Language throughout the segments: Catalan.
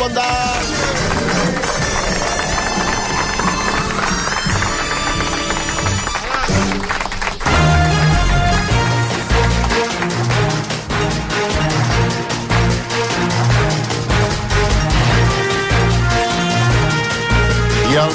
Esponda! I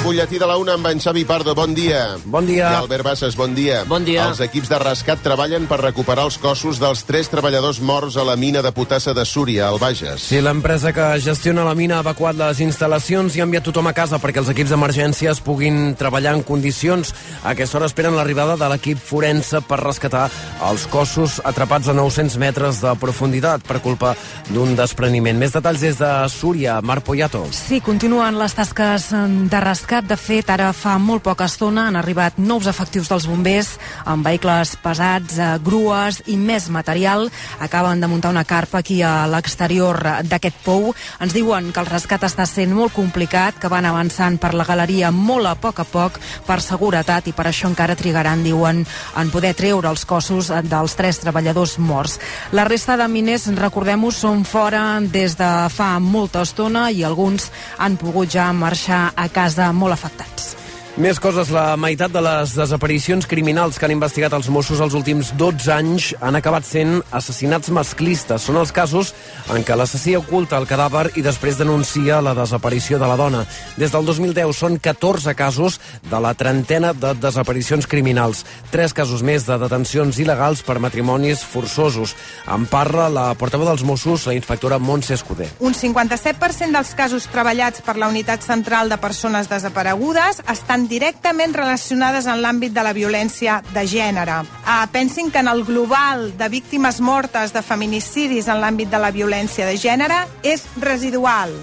butlletí de la una amb en Xavi Pardo. Bon dia. Bon dia. I Albert Bassas, bon dia. Bon dia. Els equips de rescat treballen per recuperar els cossos dels tres treballadors morts a la mina de Potassa de Súria, al Bages. Sí, l'empresa que gestiona la mina ha evacuat les instal·lacions i ha enviat tothom a casa perquè els equips d'emergències puguin treballar en condicions. A aquesta hora esperen l'arribada de l'equip forense per rescatar els cossos atrapats a 900 metres de profunditat per culpa d'un despreniment. Més detalls des de Súria, Marc Poyato. Sí, continuen les tasques de rescat. De fet, ara fa molt poca estona han arribat nous efectius dels bombers amb vehicles pesats, eh, grues i més material. Acaben de muntar una carpa aquí a l'exterior d'aquest pou. Ens diuen que el rescat està sent molt complicat, que van avançant per la galeria molt a poc a poc per seguretat i per això encara trigaran, diuen, en poder treure els cossos dels tres treballadors morts. La resta de miners, recordem-ho, són fora des de fa molta estona i alguns han pogut ja marxar a casa molt afectats. Més coses, la meitat de les desaparicions criminals que han investigat els Mossos els últims 12 anys han acabat sent assassinats masclistes. Són els casos en què l'assassí oculta el cadàver i després denuncia la desaparició de la dona. Des del 2010 són 14 casos de la trentena de desaparicions criminals. Tres casos més de detencions il·legals per matrimonis forçosos. En parla la portaveu dels Mossos, la inspectora Montse Escudé. Un 57% dels casos treballats per la Unitat Central de Persones Desaparegudes estan directament relacionades en l'àmbit de la violència de gènere. Ah, pensin que en el global de víctimes mortes de feminicidis en l'àmbit de la violència de gènere és residual.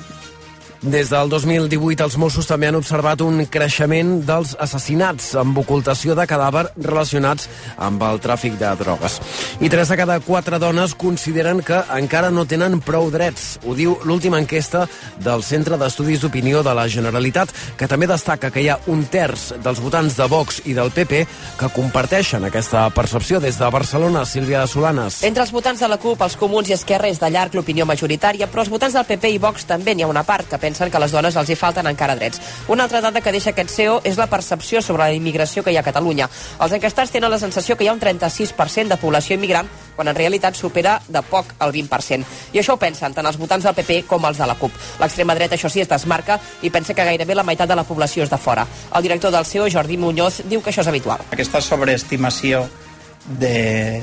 Des del 2018, els Mossos també han observat un creixement dels assassinats amb ocultació de cadàver relacionats amb el tràfic de drogues. I tres de cada quatre dones consideren que encara no tenen prou drets. Ho diu l'última enquesta del Centre d'Estudis d'Opinió de la Generalitat, que també destaca que hi ha un terç dels votants de Vox i del PP que comparteixen aquesta percepció. Des de Barcelona, Sílvia Solanes. Entre els votants de la CUP, els comuns i Esquerra és de llarg l'opinió majoritària, però els votants del PP i Vox també n'hi ha una part que pensen que a les dones els hi falten encara drets. Una altra dada que deixa aquest CEO és la percepció sobre la immigració que hi ha a Catalunya. Els enquestats tenen la sensació que hi ha un 36% de població immigrant, quan en realitat supera de poc el 20%. I això ho pensen tant els votants del PP com els de la CUP. L'extrema dreta, això sí, es desmarca i pensa que gairebé la meitat de la població és de fora. El director del CEO, Jordi Muñoz, diu que això és habitual. Aquesta sobreestimació de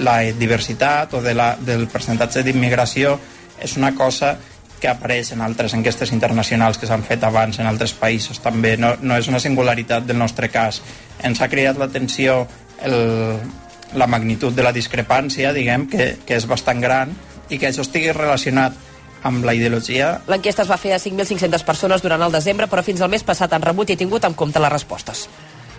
la diversitat o de la, del percentatge d'immigració és una cosa que apareix en altres enquestes internacionals que s'han fet abans en altres països també, no, no és una singularitat del nostre cas. Ens ha creat l'atenció la magnitud de la discrepància, diguem, que, que és bastant gran i que això estigui relacionat amb la ideologia. L'enquesta es va fer a 5.500 persones durant el desembre, però fins al mes passat han rebut i tingut en compte les respostes.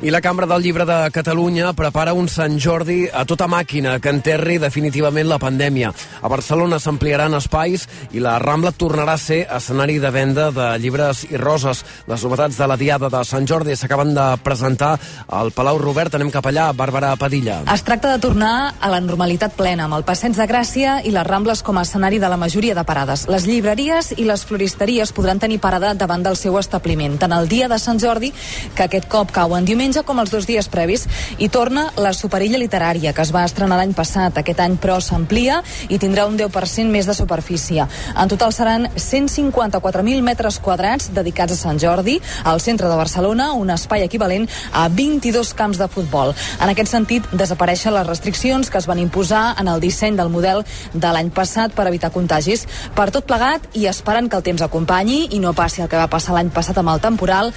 I la Cambra del Llibre de Catalunya prepara un Sant Jordi a tota màquina que enterri definitivament la pandèmia. A Barcelona s'ampliaran espais i la Rambla tornarà a ser escenari de venda de llibres i roses. Les novetats de la Diada de Sant Jordi s'acaben de presentar al Palau Robert. Anem cap allà, Bàrbara Padilla. Es tracta de tornar a la normalitat plena, amb el Passeig de Gràcia i les Rambles com a escenari de la majoria de parades. Les llibreries i les floristeries podran tenir parada davant del seu establiment, tant el dia de Sant Jordi, que aquest cop cau en diumenge, com els dos dies previs, i torna la Superilla Literària, que es va estrenar l'any passat. Aquest any, però, s'amplia i tindrà un 10% més de superfície. En total seran 154.000 metres quadrats dedicats a Sant Jordi, al centre de Barcelona, un espai equivalent a 22 camps de futbol. En aquest sentit, desapareixen les restriccions que es van imposar en el disseny del model de l'any passat per evitar contagis. Per tot plegat, i esperant que el temps acompanyi i no passi el que va passar l'any passat amb el temporal,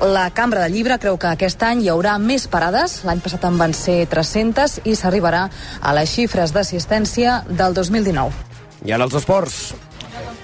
la Cambra de Llibre creu que aquest any hi haurà més parades. L'any passat en van ser 300 i s'arribarà a les xifres d'assistència del 2019. I ara els esports.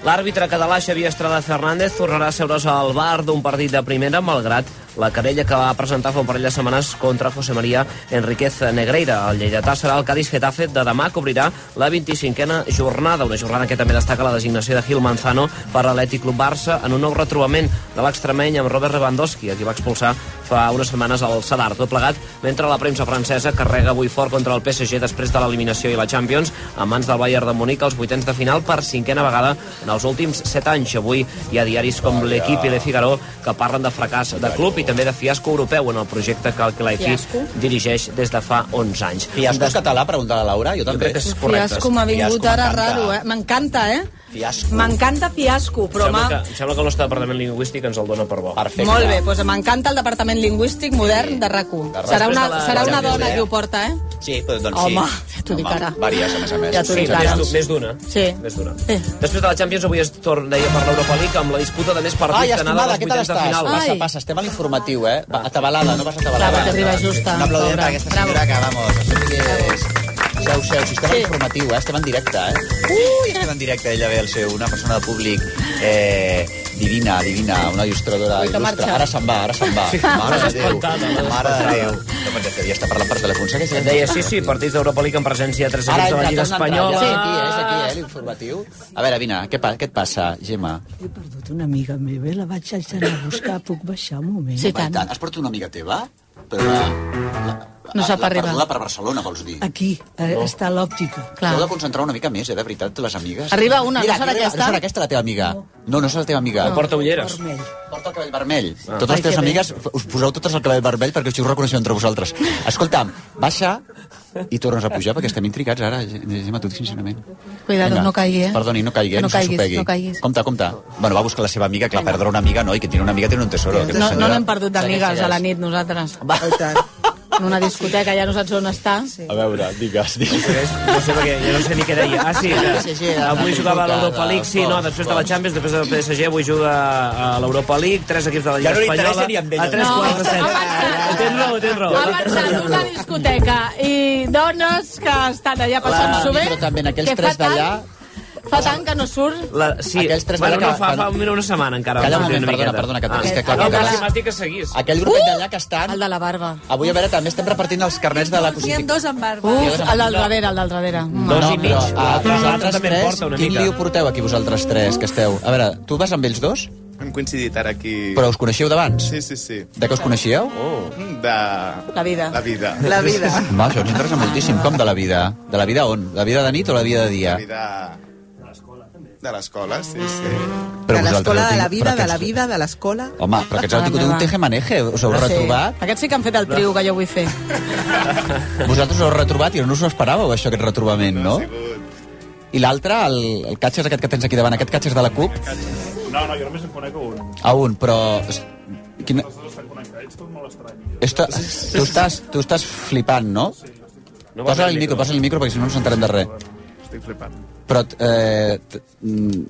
L'àrbitre català Xavier Estrada Fernández tornarà a seure's al bar d'un partit de primera, malgrat la querella que va presentar fa un parell de setmanes contra José María Enriquez Negreira. El lleidatà serà el Cádiz Getafe de demà que obrirà la 25a jornada, una jornada que també destaca la designació de Gil Manzano per l'Atlètic Club Barça en un nou retrobament de l'extremeny amb Robert Lewandowski, a qui va expulsar fa unes setmanes al Sadar. Tot plegat, mentre la premsa francesa carrega avui fort contra el PSG després de l'eliminació i la Champions, a mans del Bayern de Múnich als vuitens de final per cinquena vegada en els últims set anys. Avui hi ha diaris com l'Equip i Le Figaro que parlen de fracàs de club i també de fiasco europeu en el projecte que el Claifi dirigeix des de fa 11 anys. Fiasco és català, pregunta la Laura, jo Jo també. crec que és correcte. Fiasco m'ha vingut Fiasco, ara raro, eh? M'encanta, eh? Fiasco. M'encanta fiasco, però Sembla m'ha... que, em sembla que el nostre departament lingüístic ens el dona per bo. Perfecte. Molt bé, doncs m'encanta el Departament Lingüístic Modern de RAC1. De RAC1. Serà una, la serà una dona qui ho porta, eh? Sí, però doncs Home, sí. ja t'ho dic ara. Vàries, a més a més. Ja t'ho Sí, dic ara. més d'una. Sí. Més d'una. Sí. Després de la Champions avui es torna, deia, per l'Europa League amb la disputa de més partits Ai, que estimada, als què tal vuitens de estàs? final. Passa, Ai. passa, estem a l'informatiu, eh? Va, atabalada, no vas atabalada. Clar, perquè arriba justa, Un aplaudiment per aquesta senyora que, vamos, això sí que és... Seu, seu, si estem a Sí. l'informatiu, eh? Estem en directe, eh? Ui, estem en directe, ella ve al seu, una persona de públic eh, divina, divina, una il·lustradora Ui, que il·lustre. marxa. Ara se'n va, ara se'n va. Mare de Déu, mare de. Déu. No, perquè devia estar parlant per telèfon. Segueix, Et deia, sí, sí, partits d'Europa League en presència de tres equips de la Lliga. Espanyola. És aquí, eh? és aquí, eh, l'informatiu. A veure, vine, què, pa, què et passa, Gemma? He perdut una amiga meva, la vaig d'anar a buscar, puc baixar un moment? Sí, tant. Has portat una amiga teva? Però la, la, No sap la arribar. perduda per Barcelona, vols dir? Aquí, eh, està a l'òptica. Clar. Heu de concentrar una mica més, eh, de veritat, les amigues. Arriba una, Mira, no serà aquesta? No serà aquesta la teva amiga. No, no serà la teva amiga. No. Porta ulleres. Vermell. Porta el cabell vermell. Ah. Totes les Ai, teves amigues us poseu totes el cabell vermell perquè us ho reconeixeu entre vosaltres. Escolta'm, baixa i tornes a pujar perquè estem intrigats ara, Gemma, tu sincerament. Cuidado, Vinga. no caigui, eh? Perdoni, no caigui, eh? No no, caiguis, s'ho pegui. no caiguis. Compte, compte. Bueno, va a buscar la seva amiga, que la perdrà una amiga, no? I que tiene una amiga tiene un tesoro. No, no n'hem perdut d'amigues a la nit, nosaltres. Va. En una discoteca, ja no saps on està. A veure, digues, digues. No sé perquè ja no sé ni què deia. Ah, sí, que Sí, sí, avui la jugava a l'Europa League, sí, no, després de la. Champions, després del PSG, avui juga a l'Europa League, tres equips de la Lliga Ja no li interessa Espanyola. ni amb ella. A tres No, quarts de set. Tens raó, tens raó. Ha marxat d'una discoteca i dones que estan allà passant-s'ho bé. Però també en aquells tres d'allà... Fa tant que no surt. La, sí, Aquells tres bueno, no, fa, que- fa mira, una setmana encara. Calla un moment, perdona, perdona, que Ah. és que, clar, No, dit que seguís. Aquell grupet d'allà que estan... El de la barba. Avui, a veure, també estem repartint els carnets de la ha cosificació. dos amb barba. Uf, el del darrere, el del darrere. Mm. Dos no, i mig. però a L'altre vosaltres tres, quin lío porteu aquí vosaltres tres que esteu? A veure, tu vas amb ells dos? Hem coincidit ara aquí... Però us coneixeu d'abans? Sí, sí, sí. De què us coneixíeu? Oh. De... La vida. La vida. La vida. Va, això ens interessa moltíssim. Com de la vida? De la vida on? La vida de nit o la vida de dia? La vida... De l'escola, sí, sí. Però de l'escola, de la vida, de la vida, de l'escola. Home, però aquests heu tingut un tejemaneje. Us heu retrobat? Aquests sí que han fet el trio que jo vull fer. Vosaltres us heu retrobat i no us ho esperàveu, això, aquest retrobament, no? I l'altre, el, el catxer aquest que tens aquí davant, aquest catxer de la CUP? No, no, jo només en conec un. A un, però... Quina... Els dos estan connectats, tot molt estrany. Esto, tu, estàs, tu estàs flipant, no? No posa el el micro, posa el micro perquè si no no ens enterem de res. Estic flipant. Però eh, mm,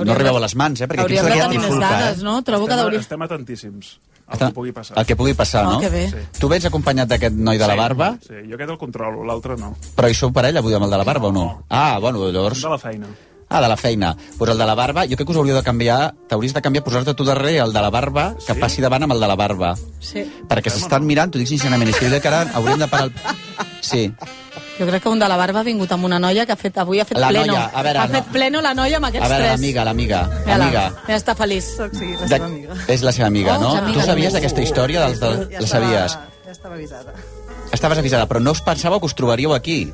no arribeu a les mans, eh? Perquè aquí Hauríem de tenir més dades, eh? no? Trobo que Estem, hauria... estem atentíssims al Està- que pugui passar. El que pugui passar, Oh, no? que bé. Sí. Tu vens acompanyat d'aquest noi de la Sí, barba, Sí, jo aquest el controlo, l'altre no. però hi sou parella avui amb el de la barba o no? Ah, bueno, llavors... De la feina. Ah, de la feina. Doncs pues el de la barba, jo crec que us hauríeu de canviar, t'hauries de canviar, posar-te tu darrere el de la barba, que Sí? passi davant amb el de la barba. Sí. Perquè s'estan mirant, t'ho dic sincerament, i si que ara hauríem de parar el... Sí, Jo crec que un de la barba ha vingut amb una noia que ha fet, avui ha fet La pleno. noia, a veure, ha no. fet pleno la noia amb aquests a veure, tres. l'amiga, l'amiga. Ja està feliç. Sí, la De... seva amiga. És la seva amiga, Oh, no? amiga Tu sabies d'aquesta història? Dels, de... Ja La sabies? estava- Ja estava avisada. Estaves avisada, però no us pensàveu que us trobaríeu aquí?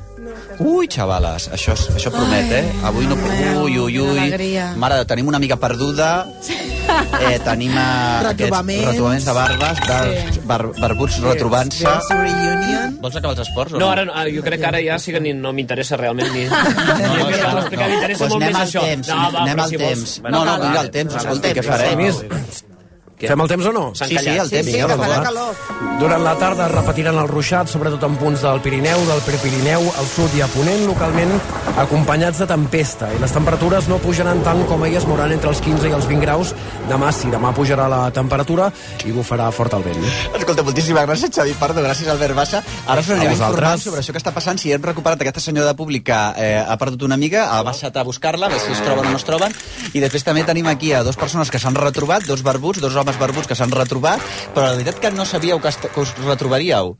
Ui, xavales, això, és- això promet, eh? Avui no... Ui, ui, ui. alegria. Mare, tenim una amiga perduda, eh, tenim eh, Retrobaments. aquests retrobaments de barbes, de bar, barbuts retrobant-se. Vols acabar els esports o No, no? ara, no, jo crec que ara ja sí que ni, no m'interessa realment ni... No, no, no, no, explicar, m'interessa Doncs molt anem més al això. temps, no, va, anem al si temps. Vols... No, no, mira el temps, va, què farem? Fem el temps o no? Sí, sí, el temps. Sí, farà va. calor. Durant la tarda repetiran els ruixats, sobretot en punts del Pirineu, del Prepirineu, al sud i a Ponent, localment acompanyats de tempesta. I les temperatures no pujaran tant com ahir, es mouran entre els 15 i els 20 graus. Demà sí, demà pujarà la temperatura i bufarà fort el vent. Escolta, moltíssimes gràcies, Xavi Pardo, gràcies, Albert Bassa. Ara us anirem informant sobre això que està passant. Si hem recuperat aquesta senyora de públic que eh, ha perdut una amiga, ha baixat a buscar-la, a veure si es troben o no es troben. I després també tenim aquí a dos persones que s'han retrobat, dos barbuts, dos homes barbuts que s'han retrobat, però la veritat que no sabíeu que, que us retrobaríeu.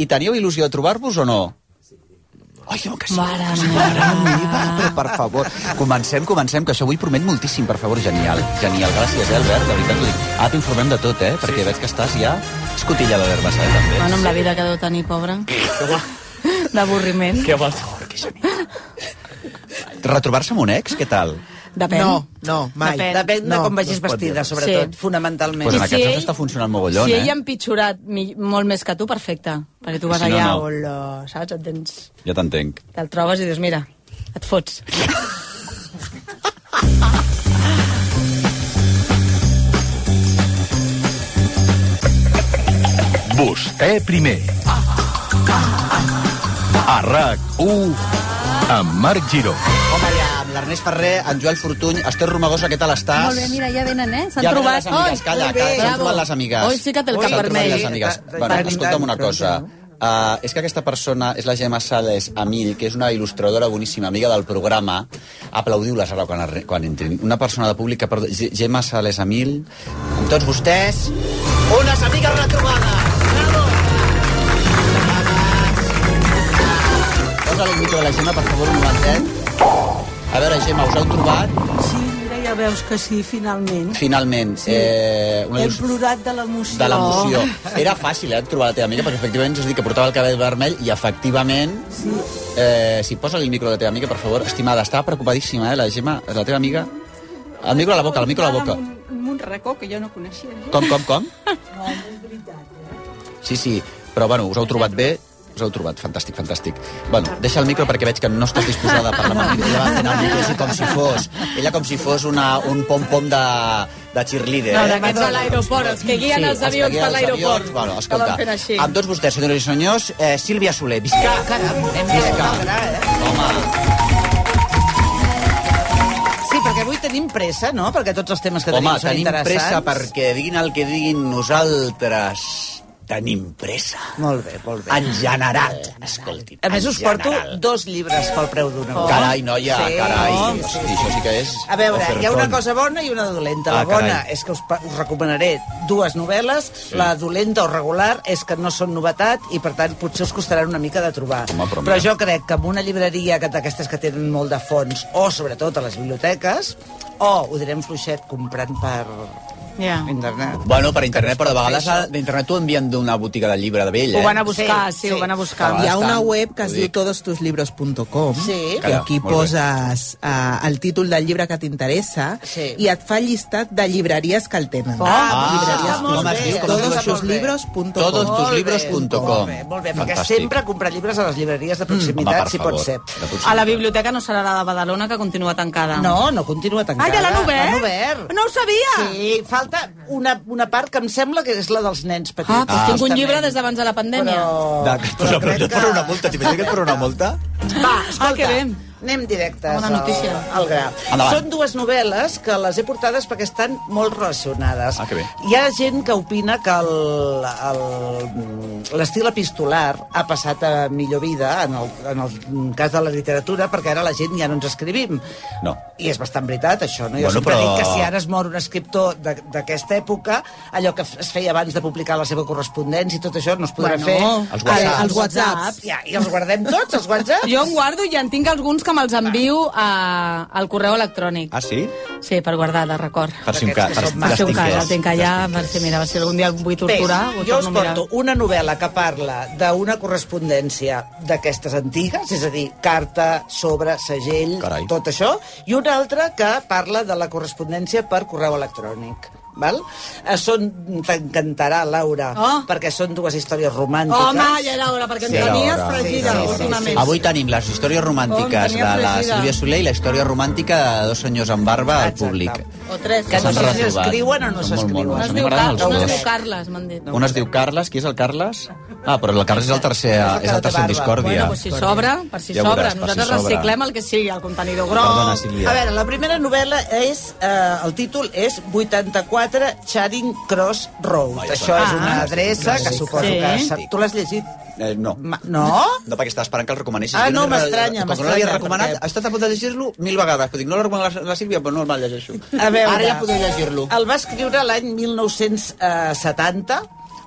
I teníeu il·lusió de trobar-vos o no? Ai, no, que sí. Mare Mare meva, però per favor. Comencem, comencem, que això avui promet moltíssim, per favor. Genial, genial. Gràcies, eh, Albert, de veritat dic. Ara t'informem de tot, eh, perquè veig que estàs ja És cotilla la l'herba, eh, també? Bueno, amb la vida que deu tenir, pobra. D'avorriment. Què vols? Retrobar-se amb un ex, què tal? Depèn. No, no, mai. Depèn. Depèn, de No, com vagis no vestida, dir. sobretot, Sí. fonamentalment. Pues en I aquest si cas ell- està funcionant mogollon, si eh? ell ha empitjorat mi, molt més que tu, perfecte. Perquè tu vas Si no, allà, no. hola, saps? Et tens... Ja t'entenc. Te'l trobes i dius, mira, et fots. Vostè primer. A RAC1 amb Marc Giró. Home, ja, l'Ernest Ferrer, en Joel Fortuny, Esther Romagosa, què tal estàs? Molt bé, mira, ja venen, eh? S'han Ja trobat. les amigues, Oi, calla, calla, s'han trobat les amigues. Oi, sí que té el cap vermell. les amigues. De- de- Bueno, de- escolta'm una cosa. Uh, és que aquesta persona és la Gemma Sales Amill, que és una il·lustradora boníssima, amiga del programa. Aplaudiu-les ara quan, quan entrin. Una persona de públic que... perdó, Ge- Gemma Sales Amill, amb tots vostès, unes amigues retrobades! Bravo! Posa el micro de la Gemma, per favor, un momentet. A veure, Gemma, us heu trobat? Sí, mira, ja veus que sí, finalment. Finalment. Sí. Eh, una Hem il·lus- plorat de l'emoció. de l'emoció. Era fàcil, eh, trobar la teva amiga, perquè efectivament a dir, que portava el cabell vermell i efectivament... Sí. Eh, si posa el micro de la teva amiga, per favor. Estimada, estava preocupadíssima, eh, la Gemma, la teva amiga. El micro a la boca, el micro a la boca. Amb un racó que jo no coneixia. Com, com, com? No, és veritat. Sí, sí, però bueno, us heu trobat bé, us heu trobat, fantàstic, fantàstic. Bueno, deixa el micro perquè veig que no estàs disposada a parlar amb el. Ella va fent el micro com si fos, ella com si fos una, un pom-pom de, de cheerleader. No, eh? d'aquests a l'aeroport, els que guien els que avions per els l'aeroport. Bueno, escolta, amb tots vostès, senyores i senyors, eh, Sílvia Soler, visca! Caram, hem Visca! de Home, Sí, perquè avui tenim pressa, no? Perquè tots els temes que home, tenim són tenim interessants. pressa perquè diguin el que diguin nosaltres. Tenim pressa. Molt bé, molt bé. En general, escolti. A més, us porto general. dos llibres pel preu d'un. Oh. Carai, noia, Sí. carai. Oh, Hosti, això sí que és... A veure, hi ha una cosa bona i una dolenta. La Ah, bona carai. és que us, us recomanaré dues novel·les, la dolenta o regular és que no són novetat i, per tant, potser us costaran una mica de trobar. Home, però però jo crec que en una llibreria que d'aquestes que tenen molt de fons, o sobretot a les biblioteques, o ho direm fluixet comprant per Ja. internet. Bueno, per internet, però de vegades a- d'internet t'ho envien d'una botiga de llibre de vell, eh? Ho van a buscar, Sí, sí, sí. ho van a buscar. Ah, Hi ha una web que es ho diu todostuslibros.com Sí. que Calla, aquí molt poses uh, el títol del llibre que t'interessa Sí. i et fa llistat de llibreries que el tenen. Ah, llibreries molt com es bé. diu? Com es diu això? todostuslibros.com Todostuslibros.com. Molt bé, molt bé, perquè Fantàstic. sempre comprar llibres a les llibreries de proximitat, Home, per si favor. pot ser. Proximitat. A la biblioteca no serà la de Badalona, que continua tancada. No, no continua tancada. Ah, ja l'han obert? L'han obert. No ho sabia! Sí, falta una, una part que em sembla que és la dels nens petits. Ah, doncs Ah, tinc un llibre des d'abans de la pandèmia. Però... De, però, però, crec et posa una multa, t'imagines que et posa una multa? Va, escolta, Ah, que bé. Anem directes al, al gra. Endavant. Són dues novel·les que les he portades perquè estan molt relacionades. Ah, que bé. Hi ha gent que opina que el- el- l'estil epistolar ha passat a millor vida en el, en el cas de la literatura perquè ara la gent ja no ens escrivim. No. I és bastant veritat, això, no? Jo Bueno, sempre però- dic que si ara es mor un escriptor de- d'aquesta època, allò que es feia abans de publicar la seva correspondència i tot això no es podrà Bueno, fer. Els whatsapps. Els whatsapps. Ja, I els guardem tots, els whatsapps? Jo en guardo i en tinc alguns que me'ls envio a, al correu electrònic. Ah, sí? Sí, per guardar de record. Per si un cas. Que Per, Per si un cas, el tinc allà, per si, mira, si algun dia em vull torturar, Bé, jo us porto una novel·la que parla d'una correspondència d'aquestes antigues, és a dir, carta, sobre, segell, Carai. tot això, i una altra que parla de la correspondència per correu electrònic. Val? Eh, Són, t'encantarà, Laura, Oh. perquè són dues històries romàntiques. Home, ja era hora, perquè Sí, em tenies fregida Sí, sí, sí, últimament. Avui tenim les històries romàntiques Oh, de la. Sílvia Soler i la història romàntica de dos senyors amb barba al públic. O tres. Que no sé si s'escriuen o no s'escriuen. Un es diu, m'agraden Car els un es dos. diu Carles, m'han dit. Un es diu Carles, qui és el Carles? Ah, però el Carles és el tercer, És el tercer en discòrdia. Bueno, pues si sobra, per si Ja si Nosaltres sobra. reciclem el que sigui, el contenidor gros. Perdona, Sílvia. A veure, la primera novel·la és... Eh, el títol és 84 Charing Cross Road. Vai, Això és ah. una adreça que suposo Sí. que... sap- Tu l'has llegit? Eh, no. Ma- No? No, perquè estava esperant que el recomanessis. Ah, no, l'he- m'estranya, Com que no l'havia m'estranya, recomanat, perquè- ha estat a punt de llegir-lo mil vegades. Però dic, no l'ha recomanat la, la Sílvia, però no el llegeixo. A veure, Ara ja podeu llegir-lo. El va escriure l'any 1970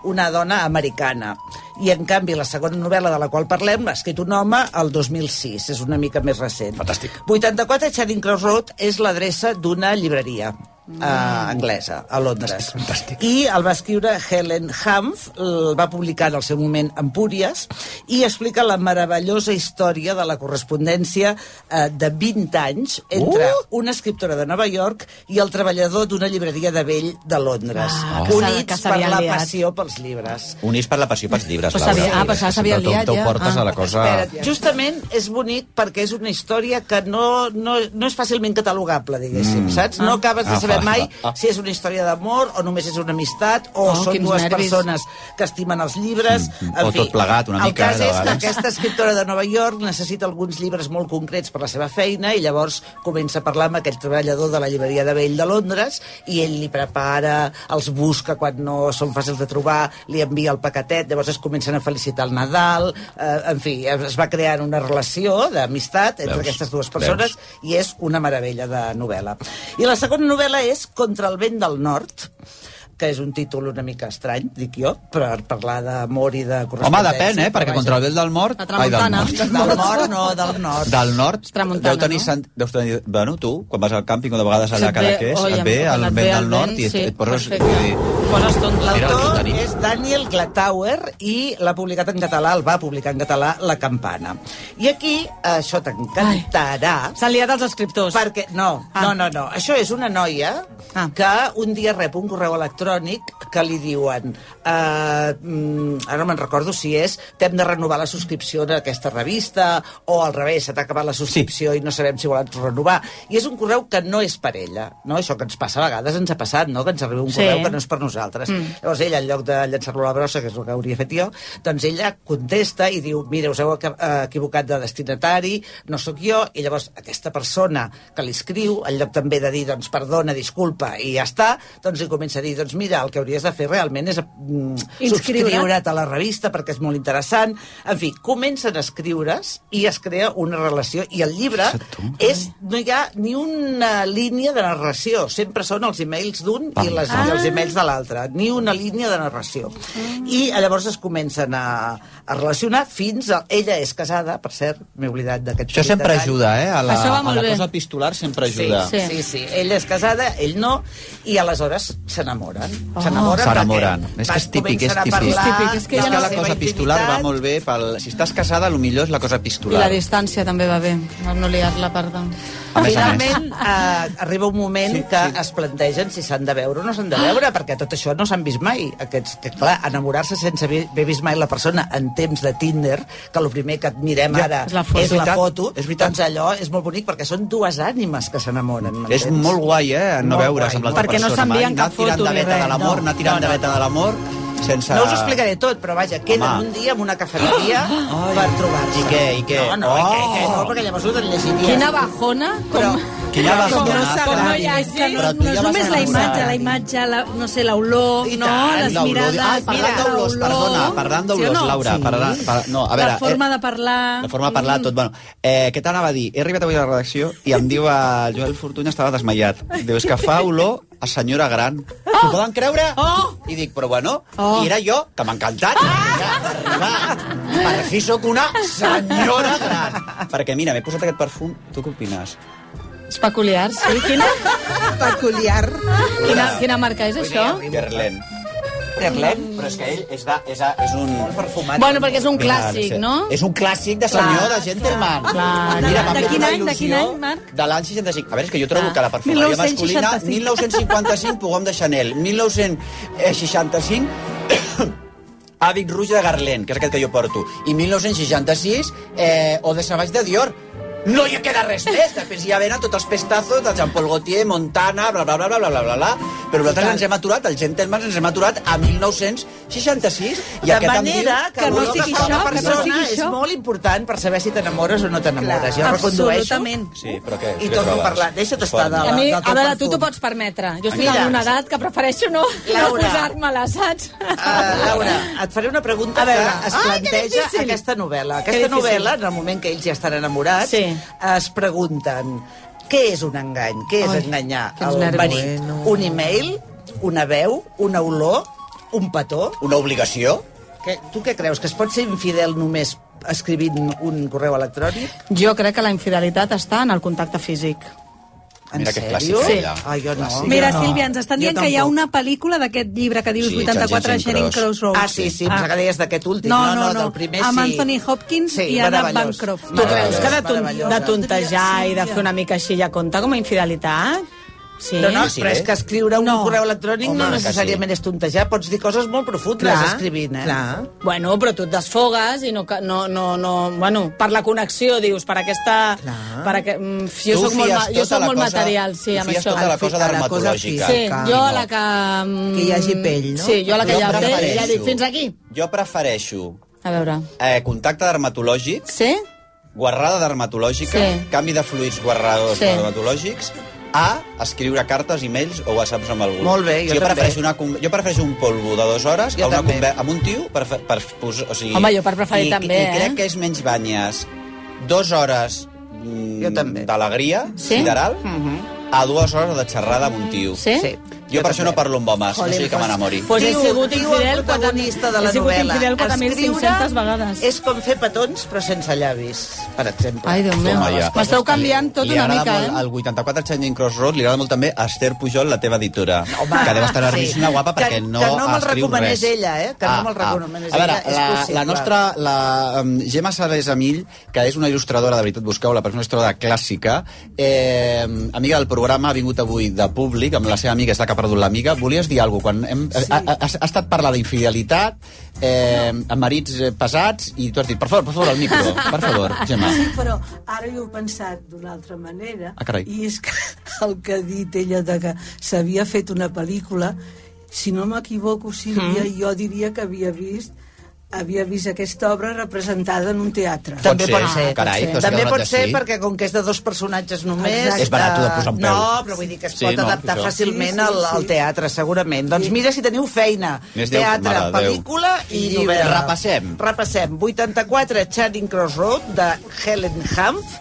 una dona americana. I, en canvi, la segona novel·la de la qual parlem l'ha escrit un home el 2006. És una mica més recent. Fantàstic. 84 Charing Cross Road és l'adreça d'una llibreria. Eh, anglesa, a Londres. I el va escriure Helen Humph, el va publicar en el seu moment Empúries, i explica la meravellosa història de la correspondència eh, de 20 anys entre Uh! una escriptora de Nova York i el treballador d'una llibreria de vell de Londres, Ah, s'ha- units que per la liat. passió pels llibres. Units per la passió pels llibres, Pues Laura. ah, s'havien T'ho- liat ja. portes Ah. a la cosa... Espera't, justament és bonic perquè és una història que no, no, no és fàcilment catalogable, diguéssim, Mm. saps? No Ah. acabes de Ah, saber fa- mai ah. si és una història d'amor o només és una amistat o Oh, són dues nervis. persones que estimen els llibres. Mm, En o fi, tot plegat, una el mica, cas eh, de és que aquesta escriptora de Nova York necessita alguns llibres molt concrets per la seva feina i llavors comença a parlar amb aquell treballador de la llibreria de vell de Londres i ell li prepara, els busca quan no són fàcils de trobar, li envia el paquetet, llavors es comencen a felicitar el Nadal, eh, en fi, es va crear una relació d'amistat entre Veus? aquestes dues persones i és una meravella de novel·la. I la segona novel·la és Contra el vent del nord, que és un títol una mica estrany, dic jo, per parlar d'amor i de Home, correspondència. depèn, eh? Perquè contra el vent del mort... La tramuntana. Ai, del Del nord, no, del nord. Del nord, tramuntana, deu tenir, no? sant, deus tenir... Bueno, tu, quan vas al càmping o de vegades allà a Cadaqués, oi, et ve el vent ve del el nord vent, i et, sí, et poses... perfecte. vull dir, Poses el L'autor és Daniel Glatauer i l'ha publicat en català, el va publicar en català, La Campana. I aquí, això t'encantarà... S'han liat els escriptors. Perquè, no, Ah. no, no, no. Això és una noia Ah. que un dia rep un correu electrònic que li diuen uh, mm, ara no me'n recordo si és t'hem de renovar la subscripció d'aquesta revista o al revés, se t'ha acabat la subscripció sí. i no sabem si volen renovar. I és un correu que no és per ella, no? Això que ens passa a vegades ens ha passat, no? Que ens arriba un Sí. correu que no és per nosaltres. Mm. Llavors ella, en lloc de llançar-lo a la brossa, que és el que hauria fet jo, doncs ella contesta i diu, mira, us heu eh, equivocat de destinatari, no sóc jo, i llavors aquesta persona que li escriu, en lloc també de dir, doncs, perdona, disculpa, i ja està, doncs li comença a dir, doncs mira, el que hauries de fer realment és mm, subscriure't a la revista perquè és molt interessant. En fi, comencen a escriure's i es crea una relació, i el llibre és, no hi ha ni una línia de narració, sempre són els emails d'un i, les, i els emails de l'altre, ni una línia de narració. I llavors es comencen a, a relacionar fins a... Ella és casada, per cert, m'he oblidat d'aquest Això sempre detall. ajuda, eh? A la, a la bé. cosa epistolar sempre ajuda. Sí, sí, sí. Ella és casada, ell no, i aleshores s'enamoren. Oh. S'enamoren S'enamoren. És que és típic, és típic. parlar És típic, és que és que no- la cosa epistolar va molt bé pel... Si estàs casada, el millor és la cosa I epistolar. la distància també va bé, no liar-la, perdó. Finalment, eh, arriba un moment sí, que sí. es plantegen si s'han de veure o no s'han de veure, perquè tot això no s'han vist mai. Aquests, que, clar, enamorar-se sense haver vist mai la persona en temps de Tinder, que el primer que admirem Ja, ara és la foto. és la foto, és veritat. doncs allò és molt bonic perquè són dues ànimes que s'enamoren. És m'entens? molt guai, eh? No veure's amb l'altra molt Perquè no persona. s'envien cap Anar tirant foto de veta de l'amor, No, anar tirant no, de no, veta de l'amor, sense... No us ho explicaré tot, però vaja, queden Home. un dia en una cafeteria per trobar-se. I què, i què? No, no, Oh! i què, i què, no, perquè llavors ho llegiries. Quina bajona, Però, Quina però bajona. com no com no hi que no, no ja és vas només la imatge, la imatge, la, no sé, l'olor, no? Les mirades, Ai, parlant d'olors, perdona, parlant d'olors? Laura. Sí. Parlant, par... No, a veure... la forma eh, de parlar... La forma de parlar, tot. Bueno, eh, què t'anava a dir? He arribat avui a la redacció i em diu el Joel Fortuny estava desmaiat. Diu, és que fa olor a senyora gran. Oh! S'ho poden creure? Oh! I dic, però bueno, Oh! i era jo, que m'ha encantat. Ah! Per fi sóc una senyora gran. Perquè mira, m'he posat aquest perfum, tu què opines? És peculiar, sí. Quina, Peculiar. quina, quina marca és això? Guerlain. Guerlain? Però és que ell és, de, és, de, és un... Perfumat. Bueno, perquè és un clàssic, Clar, no? És un clàssic de senyor, de gentleman. Clar. Mira, m'ha De fet quin una any, de quin il·lusió any, Marc? De l'any 65. A veure, és que jo trobo Ah. que la perfumeria 1965. masculina... 1955, Pugom de Chanel. 1965... Hàbit Rouge de Garlen, que és aquest que jo porto. I 1966, eh, Eau de Savage de Dior. No hi queda res més. Després ja venen tots els pestazos de Jean-Paul Gaultier, Montana, bla, bla, bla, bla, bla, bla, bla, bla. Però nosaltres ens hem aturat, els gentlemen ens hem aturat a 1966. I de manera diu... que, que no sigui això, que no persona sigui és això. molt important per saber si t'enamores o no t'enamores. Jo recondueixo Absolutament. Sí, però què? i torno a parlar. Deixa't estar de, A mi, del a veure, tu t'ho pots permetre. Jo estic Mira. en una edat que prefereixo no, posar-me-la, saps? Uh, Laura, et faré una pregunta A veure. que es Ai, que planteja aquesta novel·la. Que Aquesta novel·la, en el moment que ells ja estan enamorats, Sí. Es pregunten què és un engany? Què és Ai, enganyar el marit? Bueno. Un e-mail? Una veu? Una olor? Un petó? Una obligació? Que, tu què creus? Que es pot ser infidel només escrivint un correu electrònic? Jo crec que la infidelitat està en el contacte físic. En Mira que sèrio? clàssica, Sí. ella. Ah, jo no. Mira, Jo no. Sílvia, ens estan dient que hi ha una pel·lícula d'aquest llibre que dius Sí, 84 Charing Sharing Cross. Crossroads. Ah, sí, sí, em sembla que deies d'aquest últim. No, No, no, no, no. del primer Amb sí. Anthony Hopkins Sí, i Anna. Bancroft. Tu creus que de, ton, de tontejar i de fer una mica així ja compta com a infidelitat? Sí. No, no, Sí, però eh? és que escriure un No. correu electrònic Home, no necessàriament és tontejar, pots dir coses molt profundes Clar, escrivint, eh? clar. Bueno, però tu et desfogues i no, no, no, no... Bueno, per la connexió, dius, per aquesta... Clar. Per aqu... mm, Jo Tu soc molt, jo tota soc molt cosa- material, sí, amb això. tota la cosa A la cosa dermatològica. Sí, jo a la que... mm, Que hi hagi pell, no? Sí, jo a la que Jo hi ha pell, ja dic, fins aquí. Jo prefereixo A veure. eh, contacte dermatològic, Sí? guarrada dermatològica, Sí. canvi de fluids guarradors Sí. dermatològics, a escriure cartes, e-mails o whatsapps amb algú. Molt bé, jo jo, també. prefereixo una, jo prefereixo un polvo de dues hores Jo a una també. amb un tio per, per, posar... O sigui, Home, jo per preferir i, també, I crec eh? que és menys banyes dues hores mm, Jo d'alegria Sí? sideral Mhm. a dues hores de xerrada amb un tio. Sí? Sí. Jo, per això no parlo amb homes, no Jolín, sigui que m'enamori. Pues he sigut infidel el protagonista de la he sigut novel·la. 4.500 vegades. És com fer petons, però sense llavis, per exemple. Ai, Déu meu. Ja. M'esteu canviant tot una mica, molt, eh? Al 84 Changing Crossroad li agrada molt també a Esther Pujol, la teva editora, Home, que deu estar nerviosíssima, sí. guapa, Que- perquè no que no me'l recomanés res. ella, eh? Que no me'l recomanés A veure, ella, és la, possible. la nostra, la um, Gemma Sales Amill, que és una il·lustradora, de veritat, busqueu la persona il·lustradora clàssica, eh, amiga del programa, ha vingut avui de públic, amb la seva amiga, és la que ha perdut l'amiga. Volies dir alguna cosa? Quan hem, sí. ha, ha, ha, estat parlar d'infidelitat, eh, amb marits eh, pesats, i tu has dit, per favor, per favor, el micro, per favor, Gemma. Sí, però ara jo he pensat d'una altra manera. Ah, carai. I és que el que ha dit ella de que s'havia fet una pel·lícula, si no m'equivoco, Sílvia, Mm. jo diria que havia vist havia vist aquesta obra representada en un teatre. També pot ser. carai, pot ser. També pot ser sí. perquè com que és de dos personatges només... Exacte. És barat, de posar un peu. No, però vull dir que es Sí, pot no, adaptar això. fàcilment Sí, sí, al, sí. al teatre, segurament. Doncs mira si teniu feina. Més Déu, Teatre, Déu. pel·lícula i Llibre. novel·la. Repassem. Repassem. 84 Charing Cross Road de Helen Hanf,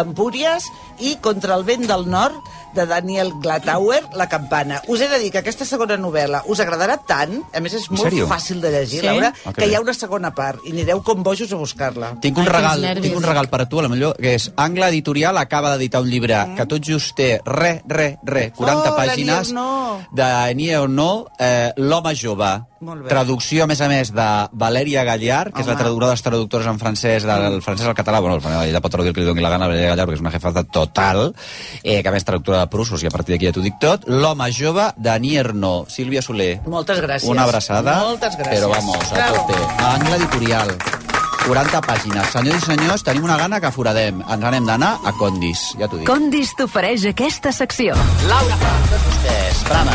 Empúries, i Contra el vent del nord de Daniel Glatauer, La campana. Us he de dir que aquesta segona novel·la us agradarà tant, a més és En molt sèrio? fàcil de llegir, Sí? Laura, Ah, que que hi ha una segona part i anireu com bojos a buscar-la. Tinc un, Ai, regal, tinc un regal per a tu, a la millor, que és Angle Editorial acaba d'editar un llibre que tot just té re, re, re, 40 Oh, pàgines No. de Nier o no, eh, L'home jove. Molt bé. Traducció, a més a més, de Valèria Gallard, que és la Home. traductora de les traductores en francès, del francès al català. Bueno, ella pot traduir el que li doni la gana, Valèria Gallard, perquè és una jefata total, eh, que a més traductora de Prussos, i a partir d'aquí ja t'ho dic tot. L'home jove de Nier no. Sílvia Soler. Moltes gràcies. Una abraçada. Moltes gràcies. Però vamos, a tope. Angle editorial. 40 pàgines. Senyors i senyors, tenim una gana que foradem. Ens n'hem d'anar a Condis, ja t'ho dic. Condis t'ofereix aquesta secció. Laura, tots vostès, brava.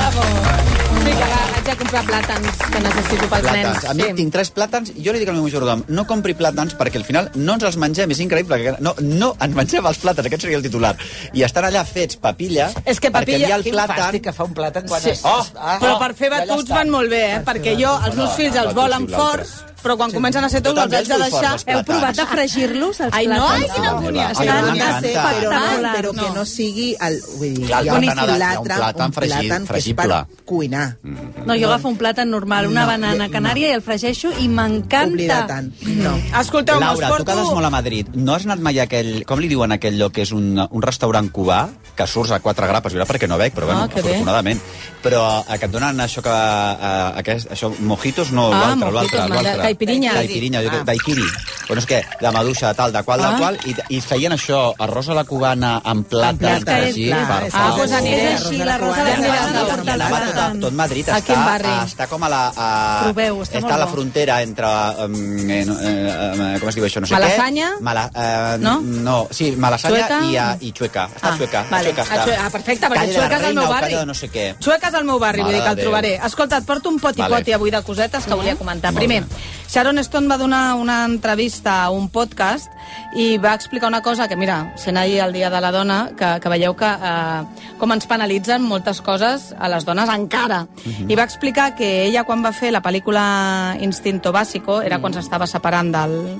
Sí, que va, haig de comprar plàtans que necessito pels Plàtans. nens. A mi sí. tinc tres plàtans i jo li dic al meu majordom, no compri plàtans perquè al final no ens els mengem, és increïble. Que no, no ens mengem els plàtans, aquest seria el titular. I estan allà fets papilla, És que perquè papilla- hi ha el Quin plàtan... fàstic que fa un plàtan quan Sí. es... Oh, ah, Però oh, per fer batuts estan. van molt bé, eh? Perquè jo, els meus fills els volen forts, però quan comencen a ser tots els haig de deixar... Heu plàtans. provat de fregir-los, els Ai, no, ai, plàtans? quina angúnia. Però, m'encanta. però, espectacular. però que No. no sigui el, vull dir, Clar, hi ha un plàtan un plàtan, que és per cuinar. No, jo agafo un plàtan normal, una No, banana no. canària i el fregeixo i Oblida m'encanta. tant. No. Escolteu, Laura, tu quedes molt a Madrid. No has anat mai a aquell... Com li diuen a aquell lloc que és un, un restaurant cubà que surts a quatre grapes, jo perquè no veig, però bueno, Ah, bé. afortunadament. Però eh, que et donen això que... Eh, aquest, això, mojitos, no, Ah, l'altre, l'altre, l'altre. caipirinha. Caipirinha, Ah. daiquiri. Bueno, és que de maduixa, de tal, de qual, Ah. de qual, i, i feien això, arròs a la cubana amb plàtan, fregit, clar, per és- Ah, favor. doncs aniré. És així, la rosa de Ja la a Cubana Anava tot, tot Madrid A està, està com a la... A, Proveu, està està a la frontera entre... Um, eh, eh, eh, com es diu això? No sé Malasaña? què. Mala, eh, No? No, sí, Malasaña Xueca? i, i Xueca. Està Ah, a Xueca. vale. A Xueca està. Ah, perfecte, perquè Calle Xueca és el meu barri. No sé què. Xueca és el meu barri, vull Mare dir que el Déu. trobaré. Escolta, et porto un poti-poti Vale. avui de cosetes que volia comentar. Molt Primer, bé. Sharon Stone va donar una entrevista a un podcast i va explicar una cosa que, mira, sent ahir el Dia de la Dona, que, que veieu que eh, com ens penalitzen moltes coses a les dones encara. I va explicar que ella, quan va fer la pel·lícula Instinto Básico, era quan s'estava separant del,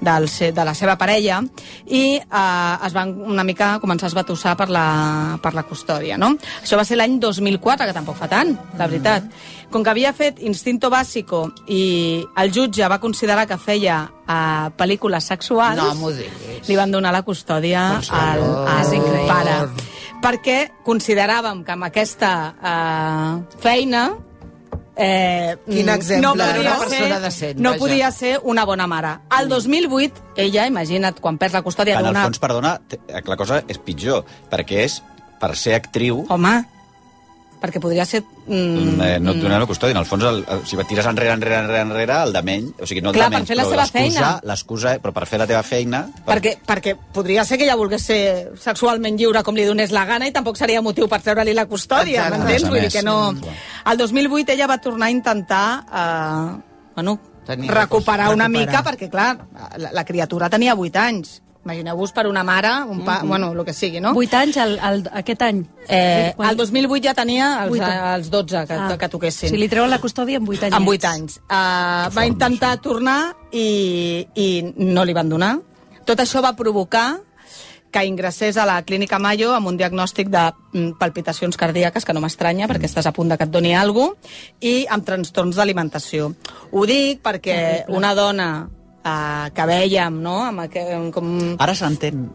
del, de la seva parella i eh, es van una mica començar a esbatussar per la, per la custòdia, no? Això va ser l'any 2004, que tampoc fa tant, la veritat. Com que havia fet Instinto Básico i el jutge va considerar que feia eh, pel·lícules sexuals, No m'ho diguis. li van donar la custòdia al, al pare. perquè consideràvem que amb aquesta eh, feina eh, Quin mm, exemple, no podia, una ser, persona decent, no vaja. podia ser una bona mare. Al 2008, ella, imagina't, quan perd la custòdia En el d'una... fons, perdona, la cosa és pitjor, perquè és per ser actriu... Home, perquè podria ser... Mm, Eh, no et donen la custòdia. En el fons, el, el, si et tires enrere, enrere, enrere, enrere, el de menys... O sigui, no el Clar, de per menys, fer la seva feina. L'excusa, però per fer la teva feina... Per... perquè, perquè podria ser que ella volgués ser sexualment lliure com li donés la gana i tampoc seria motiu per treure-li la custòdia, m'entens? Vull dir que no... Al 2008 ella va tornar a intentar eh, bueno, recuperar una recuperar. mica perquè, clar, la, la criatura tenia 8 anys. Imagineu-vos per una mare, un pa, Mhm. bueno, el que sigui, no? 8 anys el, el, aquest any. Eh, el 2008 ja tenia els, Vuit anys. els 12 que, Ah. que toquessin. Si li treuen la custòdia amb 8 anys. Amb 8 anys. Uh, va intentar tornar i, i no li van donar. Tot això va provocar que ingressés a la clínica Mayo amb un diagnòstic de mm, palpitacions cardíaques, que no m'estranya, perquè estàs a punt de que et doni alguna cosa, i amb trastorns d'alimentació. Ho dic perquè una dona uh, que vèiem, no?, amb aqu- com... Ara s'entén.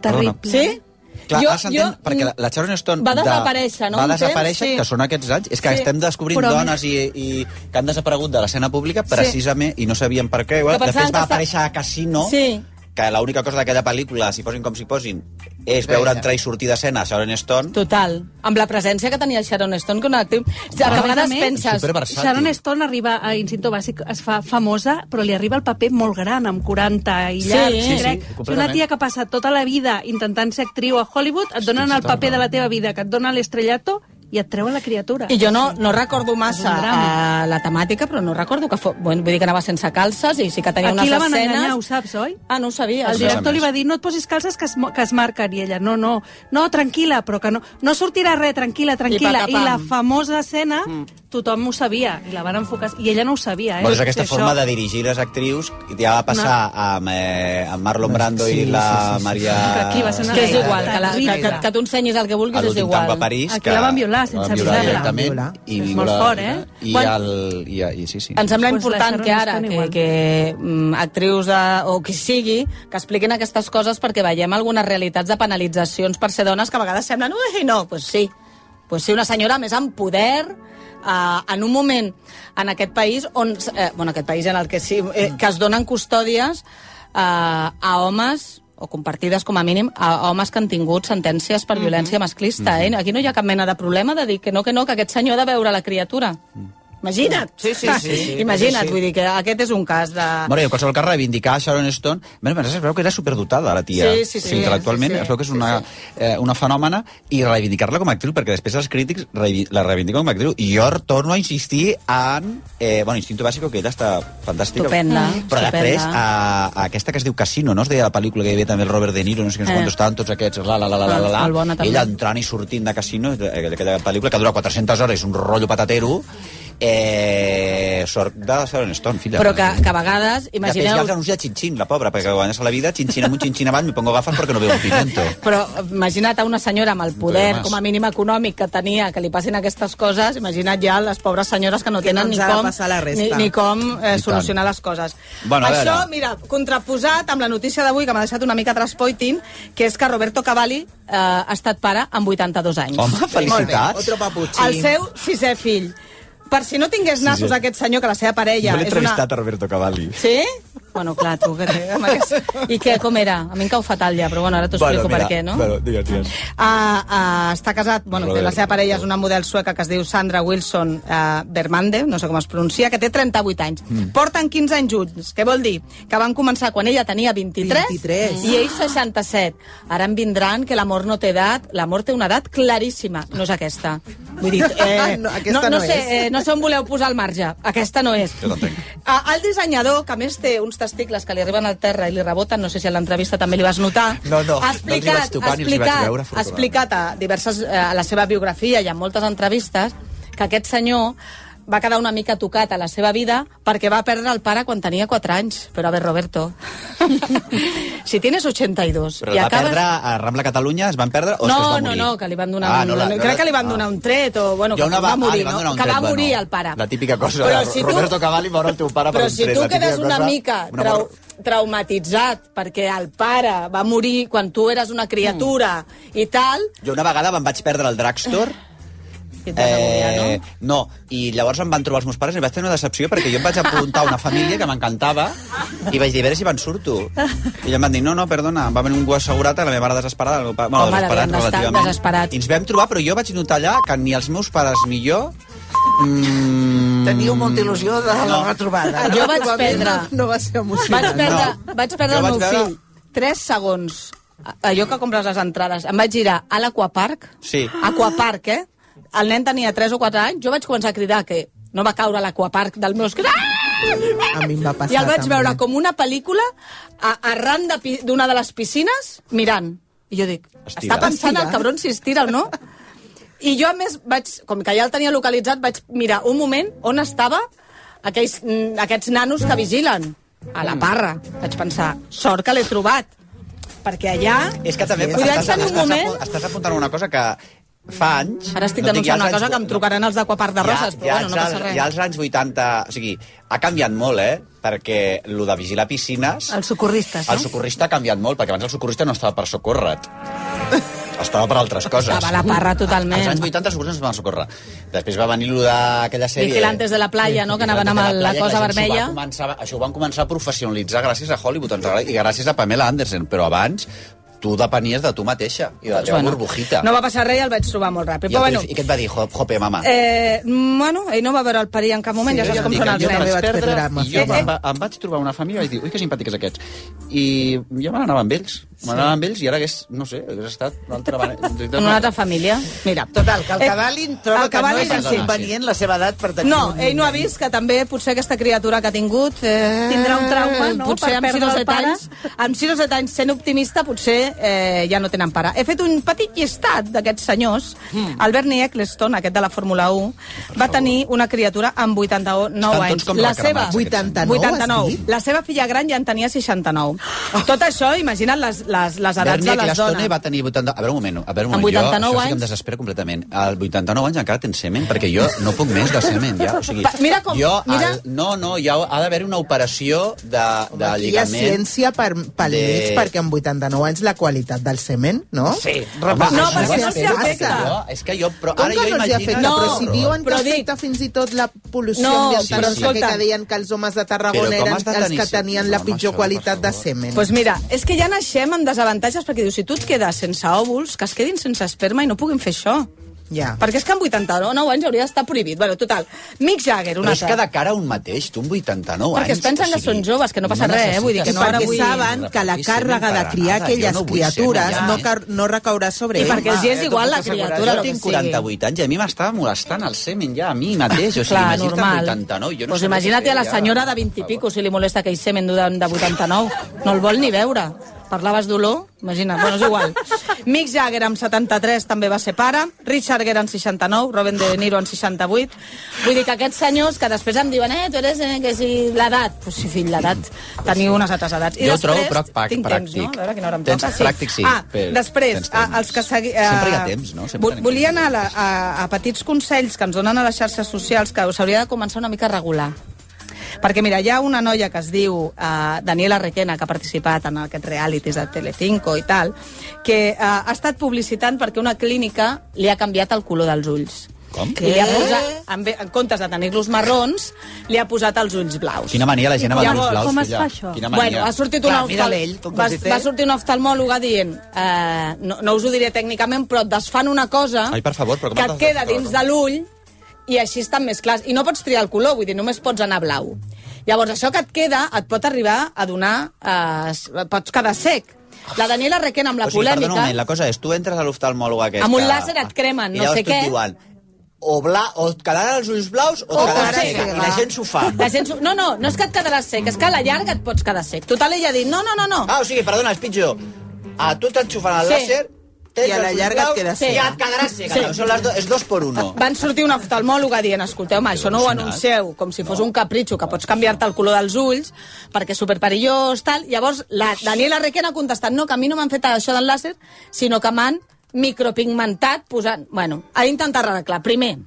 Terrible. Perdona. Sí? Clar, Jo- ara jo- perquè la, Sharon Stone... Va desaparèixer, no? Va temps, desaparèixer, sí. que són aquests anys. És que Sí. estem descobrint Però dones i, i que han desaparegut de l'escena pública precisament, i no sabien per què. Igual, Després va aparèixer a Casino, Sí. Que l'única cosa d'aquella pel·lícula, si posin com si posin, és veure entrar i sortir d'escena a Sharon Stone. Total. Amb la presència que tenia Sharon Stone, que una actriu... O sigui, Però, a vegades més, penses... Sharon Stone arriba a Instinto Bàsic, es fa famosa, però li arriba el paper molt gran, amb 40 i Sí, llarg. sí, sí, crec. completament. Si una tia que passa tota la vida intentant ser actriu a Hollywood, et donen el paper de la teva vida, que et dona l'estrellato, i et treuen la criatura. I jo no, no recordo massa uh, la temàtica, però no recordo que fos... Bueno, vull dir que anava sense calces i sí que tenia Aquí unes la van escenes... enganyar, ho saps, oi? Ah, no ho sabia. El director li va dir, no et posis calces que es, que es marquen. I ella, no, no, no, tranquil·la, però que no, no sortirà res, tranquil·la, tranquil·la. I, patapam. la famosa escena, tothom ho sabia, i la van enfocar, i ella no ho sabia, eh? Bueno, és aquesta Sí, forma això- de dirigir les actrius ja va passar amb, eh, amb Marlon Brando Sí, i la sí, sí, sí. Maria... Que aquí va ser una Que és igual, que, la, que, que, que tu ensenyis el que a vulguis és l'últim igual. camp a París. Aquí que la van violar la sense van violar avisar-la. directament. Violar. I, És molt violar- fort, eh? I, Quan- el, i, i sí, sí. Em sembla Pues la important que ara, que, igual. que mm, actrius de, o qui sigui, que expliquin aquestes coses perquè veiem algunes realitats de penalitzacions per ser dones que a vegades semblen, ui, no, pues sí. Pues sí, una senyora més amb poder, eh, en un moment en aquest país on, eh, bueno, aquest país en el que sí, eh, que es donen custòdies eh, a homes o compartides com a mínim a homes que han tingut sentències per violència masclista. Eh? Aquí no hi ha cap mena de problema de dir que no, que no, que aquest senyor ha de veure la criatura. Imagina't. Sí, sí, sí, sí. Imagina't, Sí, sí. vull dir que aquest és un cas de... Bueno, i en qualsevol cas, reivindicar Sharon Stone... Bé, es veu que era superdotada, la tia. Sí, sí, sí. Intel·lectualment, Sí, sí. es veu que és una, eh, una fenòmena, i reivindicar-la com a actriu, perquè després els crítics la reivindiquen com a actriu. I jo torno a insistir en... Eh, bueno, Instinto Básico, que ella està fantàstica. Estupenda, Però estupenda. després, a, a aquesta que es diu Casino, no? Es deia la pel·lícula que hi havia també el Robert De Niro, no sé quins Eh. eh. estaven tots aquests, la, la, la, la, la, la, la. Ella entrant i sortint de Casino, aquella pel·lícula que dura 400 hores, un rotllo patatero, eh, sort de Sharon Stone, filla. Però que, que a vegades, imagineu... ja els anuncia xinxin, la pobra, perquè guanyar-se la vida, xinxin amb un xinxin avant, me pongo gafes perquè no veo un pimiento. Però imagina't a una senyora amb el poder, com a mínim econòmic, que tenia, que li passin aquestes coses, imagina't ja les pobres senyores que no Que tenen no ni com, ni, resta. ni com eh, solucionar les coses. Bueno, a Això, veure. mira, contraposat amb la notícia d'avui, que m'ha deixat una mica traspoiting, que és que Roberto Cavalli eh, ha estat pare amb 82 anys. Home, felicitats. otro papuchi. El seu sisè fill. Per si no tingués nassos Sisè. aquest senyor, que la seva parella Jo l'he és una... entrevistat a Roberto Cavalli. Sí? Bueno, clar, tu, que aquest... I què, com era? A mi em cau fatal ja, però bueno, ara t'ho explico per què, no? Bueno, digues, digues. Uh, uh, està casat, bueno, té la Robert. seva parella és una model sueca que es diu Sandra Wilson uh, Bermande, no sé com es pronuncia, que té 38 anys. Mm. Porten 15 anys junts. Què vol dir? Que van començar quan ella tenia 23, 23. i ell 67. Ara em vindran que l'amor no té edat. L'amor té una edat claríssima. No és aquesta. Vull dir, eh, No, aquesta no, no sé, és. eh, no sé on voleu posar el marge. Aquesta no és. Jo t'entenc. Uh, el dissenyador, que a més té uns testicles que li arriben al terra i li reboten, no sé si a l'entrevista també li vas notar, No, no, ha no vaig explicat, tocar ha hi vaig explicat, veure, ha explicat a, diverses, eh, a la seva biografia i a moltes entrevistes que aquest senyor va quedar una mica tocat a la seva vida perquè va perdre el pare quan tenia 4 anys. Però a ver, Roberto, si tienes 82 Però i va acabes... perdre a Rambla Catalunya, es van perdre o que es No, va no, morir? no, que li van donar... Ah, un, no, la- crec que li van ah. donar un tret, o bueno, que una va, ah, morir, van no? que va morir bueno, el pare. La típica cosa Però si tu- Roberto Cavalli mor el teu pare Però per un si tret. tu la típica quedes una cosa, mica una trau traumatitzat perquè el pare va morir quan tu eres una criatura i tal... Jo una vegada me'n vaig perdre el drugstore Eh, no, i llavors em van trobar els meus pares i vaig tenir una decepció perquè jo em vaig apuntar a una família que m'encantava i vaig dir, a veure si me'n surto. I em van dir, no, no, perdona, va venir un gos assegurat, la meva mare desesperada, el meu pare, bueno, Home, desesperat relativament. desesperats. I ens vam trobar, però jo vaig notar allà que ni els meus pares ni jo... Mm, Teníeu molta il·lusió de la No. retrobada. Jo vaig perdre... No va ser emocionant. Vaig perdre, No. vaig perdre Jo el vaig meu veure- fill 3 segons. Allò que compres les entrades. Em vaig girar a l'Aquapark. Sí. Aquapark, eh? El nen tenia 3 o 4 anys. Jo vaig començar a cridar que no va caure a l'Aquapark del meus... A mi em va passar I el vaig també. veure com una pel·lícula a, arran de d'una de les piscines mirant. I jo dic, Estira. està pensant el Estira. cabron si es tira o no? I jo, a més, vaig, com que ja el tenia localitzat, vaig mirar un moment on estava aquells, mm, aquests nanos que vigilen. A la parra. Vaig pensar, sort que l'he trobat. Perquè allà... És que també vaig estàs, un estàs, moment... estàs apuntant una cosa que fa anys... Ara estic no ja denunciant una als cosa que em trucaran els d'Aquapark de Roses, però bueno, no ja, passa res. Ja als anys 80... O sigui, ha canviat molt, eh? Perquè lo de vigilar piscines... Els socorristes, El no? socorrista ha canviat molt, perquè abans el socorrista no estava per socórrer-te. Estava per altres coses. Estava a la parra totalment. Als anys 80 els socorristes no van socórrer. Després va venir d'aquella sèrie... Vigilantes de la playa, no?, que anaven amb la playa, cosa vermella. va Començar, això ho van començar a professionalitzar gràcies a Hollywood i gràcies a Pamela Anderson, però abans tu depenies de tu mateixa i de la teva Bueno, burbujita. No va passar res i el vaig trobar molt ràpid. I, Però bueno, I què et va dir? Jo- Jope, mama. eh, bueno, ell no va veure el perill en cap moment, ja saps com són els jo nens. vaig perdre, perdre i jo em, va, em vaig trobar una família i vaig dir, ui, que simpàtics aquests. I jo me n'anava amb ells. Me n'anava amb ells i ara hagués, no sé, hagués estat manera. En una altra família. Mira. Total, que el Eh, Cavalli troba el que no és inconvenient la seva edat per tenir No, un... ell no ha vist que també potser aquesta criatura que ha tingut... Eh, Tindrà un trauma, no?, Potser per amb 6 perdre o el 7 pare. anys, amb 6 o 7 anys sent optimista, potser eh, ja no tenen pare. He fet un petit llistat d'aquests senyors. Hmm. El Bernie Eccleston, aquest de la Fórmula 1, va tenir una criatura amb 89 Estan anys. tots com la seva, aquests 89, 89. has dit? La seva filla gran ja en tenia 69. Tot això, imagina't les, les, les edats Bernie de les dones. va tenir 80... A veure, un moment, a veure, un moment. 89 jo, això sí que em anys. desespera completament. Al 89 anys encara tens semen, perquè jo no puc més de semen, ja. O sigui, Pa- mira com- jo, mira- el, no, no, ja ha d'haver una operació de, de Aquí hi ha lligament. ciència per, pel de- mig, perquè amb 89 anys la qualitat del semen, no? Sí, No, perquè no s'hi afecta. Jo, és que jo, però Com ara que jo no s'hi imagino... afecta? No, però si diuen que afecta fins i tot la pol·lució No, ambiental, sé què, escolta. que deien que els homes de Tarragona eren els que tenien la Home, pitjor qualitat per de semen. Doncs pues mira, és que ja naixem amb desavantatges perquè dius, si tu et quedes sense òvuls, que es quedin sense esperma i no puguin fer això. Ja. Perquè és que amb 89 anys hauria d'estar prohibit. Bueno, total. Mick Jagger, un Però és altre. que de cara a un mateix, tu amb 89 Perquè anys... es pensen que són joves, que no passa res, eh? Vull dir que I no ara perquè vull... saben que la càrrega de criar aquelles criatures no, car no recaurà sobre I ells. perquè els hi és igual la criatura, Jo tinc sigui. 48 anys i a mi m'estava molestant el semen ja, a mi mateix. O sigui, Clar, imagina't normal. amb 89. Jo no pues imagina't a la senyora de 20 i pico si li molesta aquell semen de 89. No el vol ni veure. Parlaves d'olor? Imagina't, bueno, és igual. Mick Jagger amb 73 també va ser pare, Richard Gere en 69, Robin De Niro en 68. Vull dir que aquests senyors que després em diuen eh, tu eres eh, que si l'edat. Pues sí, fill, l'edat. Teniu unes altres edats. I Jo després, trobo prou prac- tinc temps, no? pràctic. A veure quina hora em Tens toca. pràctic, sí, Ah, però després, a, els que segui... Sempre hi ha temps, no? Sempre Vo- Volia anar a, a, a petits consells que ens donen a les xarxes socials que s'hauria de començar una mica a regular. Perquè, mira, hi ha una noia que es diu uh, Daniela Requena, que ha participat en aquests realities de Telecinco i tal, que uh, ha estat publicitant perquè una clínica li ha canviat el color dels ulls. Com? I li ha posat, en, en comptes de tenir-los marrons, li ha posat els ulls blaus. Quina mania la gent amb els ulls blaus, com es fa això? Quina mania. Bueno, ha sortit una, Clar, mira'l ell, que va, va sortir una oftalmòloga dient eh, no, no us ho diré tècnicament, però et desfan una cosa Ai, per favor, però com que et queda de- dins de l'ull i així estan més clars. I no pots triar el color, vull dir, només pots anar blau. Llavors, això que et queda et pot arribar a donar... Eh, pots quedar sec. La Daniela Requena amb la o sigui, perdona un polèmica... moment, la cosa és, tu entres a l'oftalmòloga aquesta... Amb un làser et cremen, no sé què. Diuen, o, bla, o et quedaran els ulls blaus o, O et quedaràs. I la gent s'ho fa. La gent... No, no, no és que et quedaràs sec, és que a la llarga et pots quedar sec. Total, ella ha dit, no, no, no, no. Ah, o sigui, perdona, és pitjor. A tu t'enxufen el Sí. làser I a la llarga et quedes Sí. cega. Ja et quedaràs cega. Sí. Són les do, és dos per uno. Van sortir una oftalmòloga dient, escolteu-me, això no ho anuncieu com si fos un capritxo, que pots canviar-te el color dels ulls, perquè és superperillós, tal. Llavors, la Daniela Requena ha contestat, no, que a mi no m'han fet això del làser, sinó que m'han micropigmentat posant... Bueno, ha d'intentar arreglar. Primer,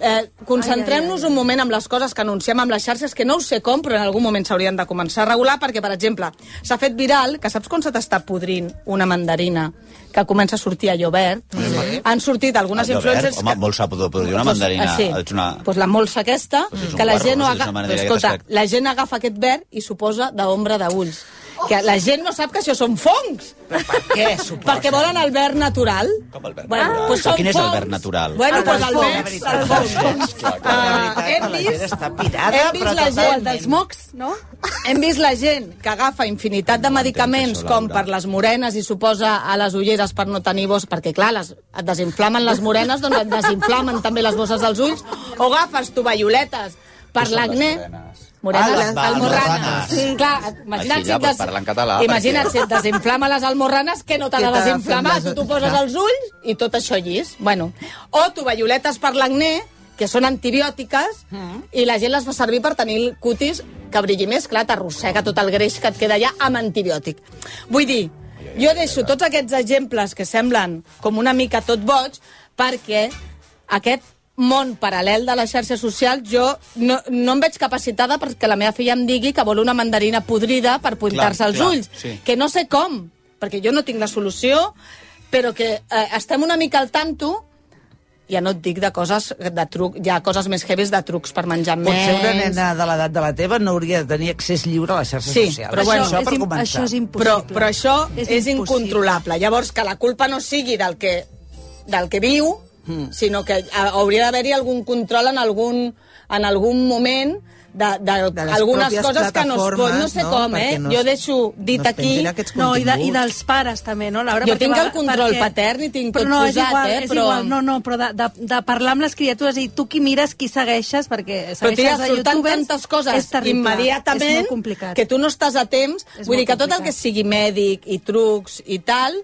Eh, Concentrem-nos un moment amb les coses que anunciem amb les xarxes, que no ho sé com, però en algun moment s'haurien de començar a regular, perquè, per exemple, s'ha fet viral, que saps quan se t'està podrint una mandarina que comença a sortir allò verd? Sí. Han sortit algunes Allò verd, influencers... Home, molt s'ha pogut produir una Pues, mandarina. ah, sí. Ets una... pues la molsa aquesta, Pues que la gent no manera escolta, la gent agafa aquest verd i suposa d'ombra d'ulls. Que la gent no sap que això són fongs. Per què, Perquè volen el verd natural. Com el verd Bueno, natural? pues Però quin és el fongs. verd natural? Bueno, del el verd, el fong. Ah, hem vist, està pirada, hem vist però la gent dels mocs, no? Hem vist la gent que agafa infinitat de medicaments com per les morenes i suposa a les ulleres per no tenir bosses, perquè clar, les, et desinflamen les morenes, doncs et desinflamen també les bosses dels ulls, o agafes tovalloletes per l'acné, Morenes, Ah, les almorranes. almorranes. Sí. Clar, imagina't Així si ja parlar en català, Imagina't perquè- si et desinflama les almorranes, que no t'ha Que de t'ha de desinflamar. fer Tu t'ho poses als ulls i tot això llis. Bueno. O tovalloletes per l'acné, que són antibiòtiques, i la gent les fa servir per tenir el cutis que brilli més. Clar, t'arrossega tot el greix que et queda allà amb antibiòtic. Vull dir, jo deixo tots aquests exemples que semblen com una mica tot boig perquè aquest món paral·lel de les xarxes socials jo no, no em veig capacitada perquè la meva filla em digui que vol una mandarina podrida per pintar-se Clar, els clar, ulls. sí. Que no sé com, perquè jo no tinc la solució, però que eh, estem una mica al tanto ja no et dic de coses de truc, hi ha coses més heavies de trucs per menjar Potser una menys. nena de l'edat de la teva no hauria de tenir accés lliure a les xarxes Sí, socials. però bueno, això és per començar. això és Però, però això és, és incontrolable. Llavors, que la culpa no sigui del que, del que viu, Mm. sinó que ha- hauria d'haver-hi algun control en algun, en algun moment de, de, algunes coses que no es pot, no sé no? com, eh? No jo deixo dit no aquí... No, i, de, i dels pares també, no, Laura? Jo tinc va- el control perquè- patern i tinc tot però no, és posat, igual, eh, És però- igual, no, no, però de, de, de parlar amb les criatures i tu qui mires, qui segueixes, perquè Però t'hi segueixes a youtubers, tantes coses és terrible, immediatament és complicat. que tu no estàs a temps. És Vull dir que tot el complicat. que sigui mèdic i trucs i tal...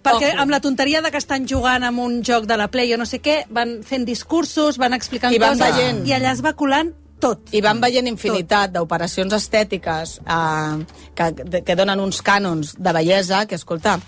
Perquè ojo. amb la tonteria de que estan jugant amb un joc de la Play o no sé què, van fent discursos, van explicant I van coses, veient. i allà es va colant tot. I van veient infinitat d'operacions estètiques eh, que, que donen uns cànons de bellesa, que, escolta,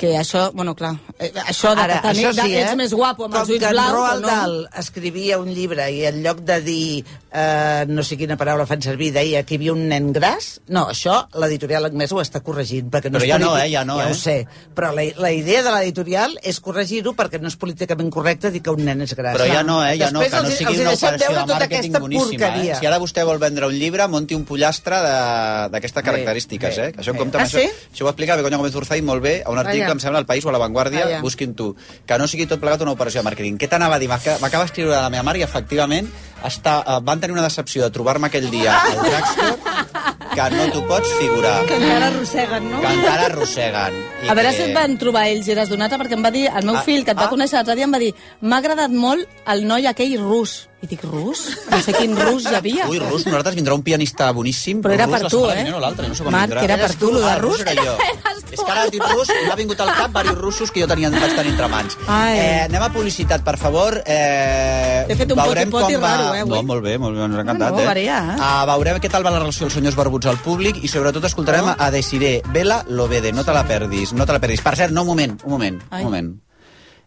que això, bueno, clar, eh, això de Ara, que tenir, això sí, de, ets eh? més guapo amb Com els ulls que en blaus, Roald no? Dahl escrivia un llibre i en lloc de dir eh, no sé quina paraula fan servir, deia que hi havia un nen gras, no, això l'editorial anglès ho està corregint, perquè no Però és ja no, eh, ja no, ja eh? ho sé, però la, la idea de l'editorial és corregir-ho perquè no és políticament correcte dir que un nen és gras. Però ja no, eh? Ja no, que no els- sigui els una operació de tota màrqueting aquesta boníssima, eh? Si ara vostè vol vendre un llibre, monti un pollastre de- d'aquestes característiques, bé, eh? Que això bé. Ah, això. sí? Això ho explica Begoña Gómez Urzay molt bé a un article, Vaja. em sembla, al País o a La Vanguardia, Vaja. busquin tu. Que no sigui tot plegat una operació de màrqueting. Què t'anava a dir? M'aca- M'acaba d'escriure la meva mare i, efectivament, està, eh, van tenir una decepció de trobar-me aquell dia al drugstore que no t'ho pots figurar. Que encara arrosseguen, no? Que encara arrosseguen. I A veure que... si et van trobar ells i eres donata, perquè em va dir, el meu Ah, fill, que et va ah. conèixer l'altre dia, em va dir m'ha agradat molt el noi aquell rus. I dic, rus? No sé quin rus hi havia. Ui, rus, nosaltres vindrà un pianista boníssim. Però era rus, per tu, eh? vinent o l'altra, no sé Marc, vindrà. era per tu, lo de Ah, rus. era jo. És que ara has dit rus i m'ha vingut al cap diversos russos que jo tenia, vaig tenir entre mans. Ai. Eh, anem a publicitat, per favor. Eh, T'he fet un poti-poti va... raro, eh, avui. No, molt bé, molt bé, ens ha encantat. Bueno, eh? varia, eh? Uh, veurem què tal va la relació dels senyors barbuts al públic i sobretot escoltarem a Desiré Vela Lovede. No te la perdis, no te la perdis. Per cert, no, un moment, un moment, Ai. un moment.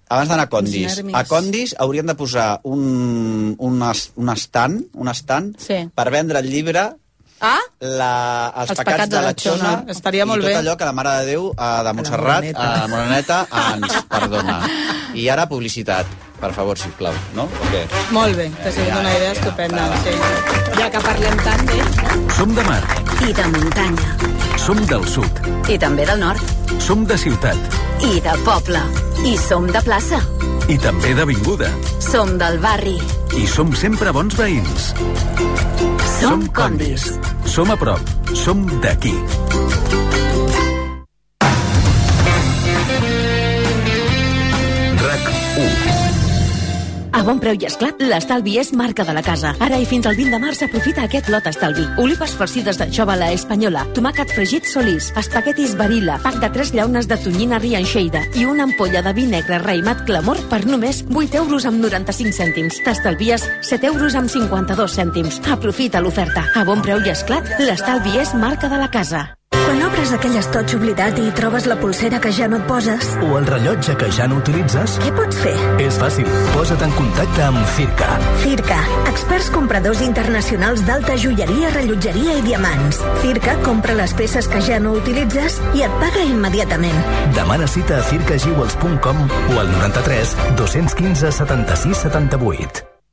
Abans d'anar a Condis, a Condis haurien de posar un, un, un stand, un stand Sí. per vendre el llibre Ah? la, els, els pecats, pecats de la Xona, Estaria molt i tot bé. allò que la Mare de Déu eh, de Montserrat, a Moreneta, ens perdona. I ara publicitat, per favor, sisplau, no? O què? Molt bé, t'ha sigut una idea estupenda. Sí. Ja que parlem tant d'ells, no? Som de mar, I de muntanya. Som del sud, I també del nord. som de ciutat I de poble. I som de plaça. i també d'avinguda. Som del barri. I som sempre bons veïns. Som condis. Som a prop. Som d'aquí. A bon preu i esclat, l'estalvi és marca de la casa. Ara i fins al 20 de març aprofita aquest lot estalvi. Olives farcides d'anxova la espanyola, tomàquet fregit solís, espaguetis barilla, pack de 3 llaunes de tonyina rianxeida i una ampolla de vi negre raïmat clamor per només 8 euros amb 95 cèntims. T'estalvies 7 euros amb 52 cèntims. Aprofita l'oferta. A bon preu i esclat, l'estalvi és marca de la casa. Quan obres aquell estoig oblidat i trobes la pulsera que ja no et poses, O el rellotge que ja no utilitzes? què pots fer? És fàcil. Posa't en contacte amb Circa. Circa, experts compradors internacionals d'alta joieria, rellotgeria i diamants. Circa compra les peces que ja no utilitzes i et paga immediatament. Demana cita a circajewels.com o al 93 215 76 78.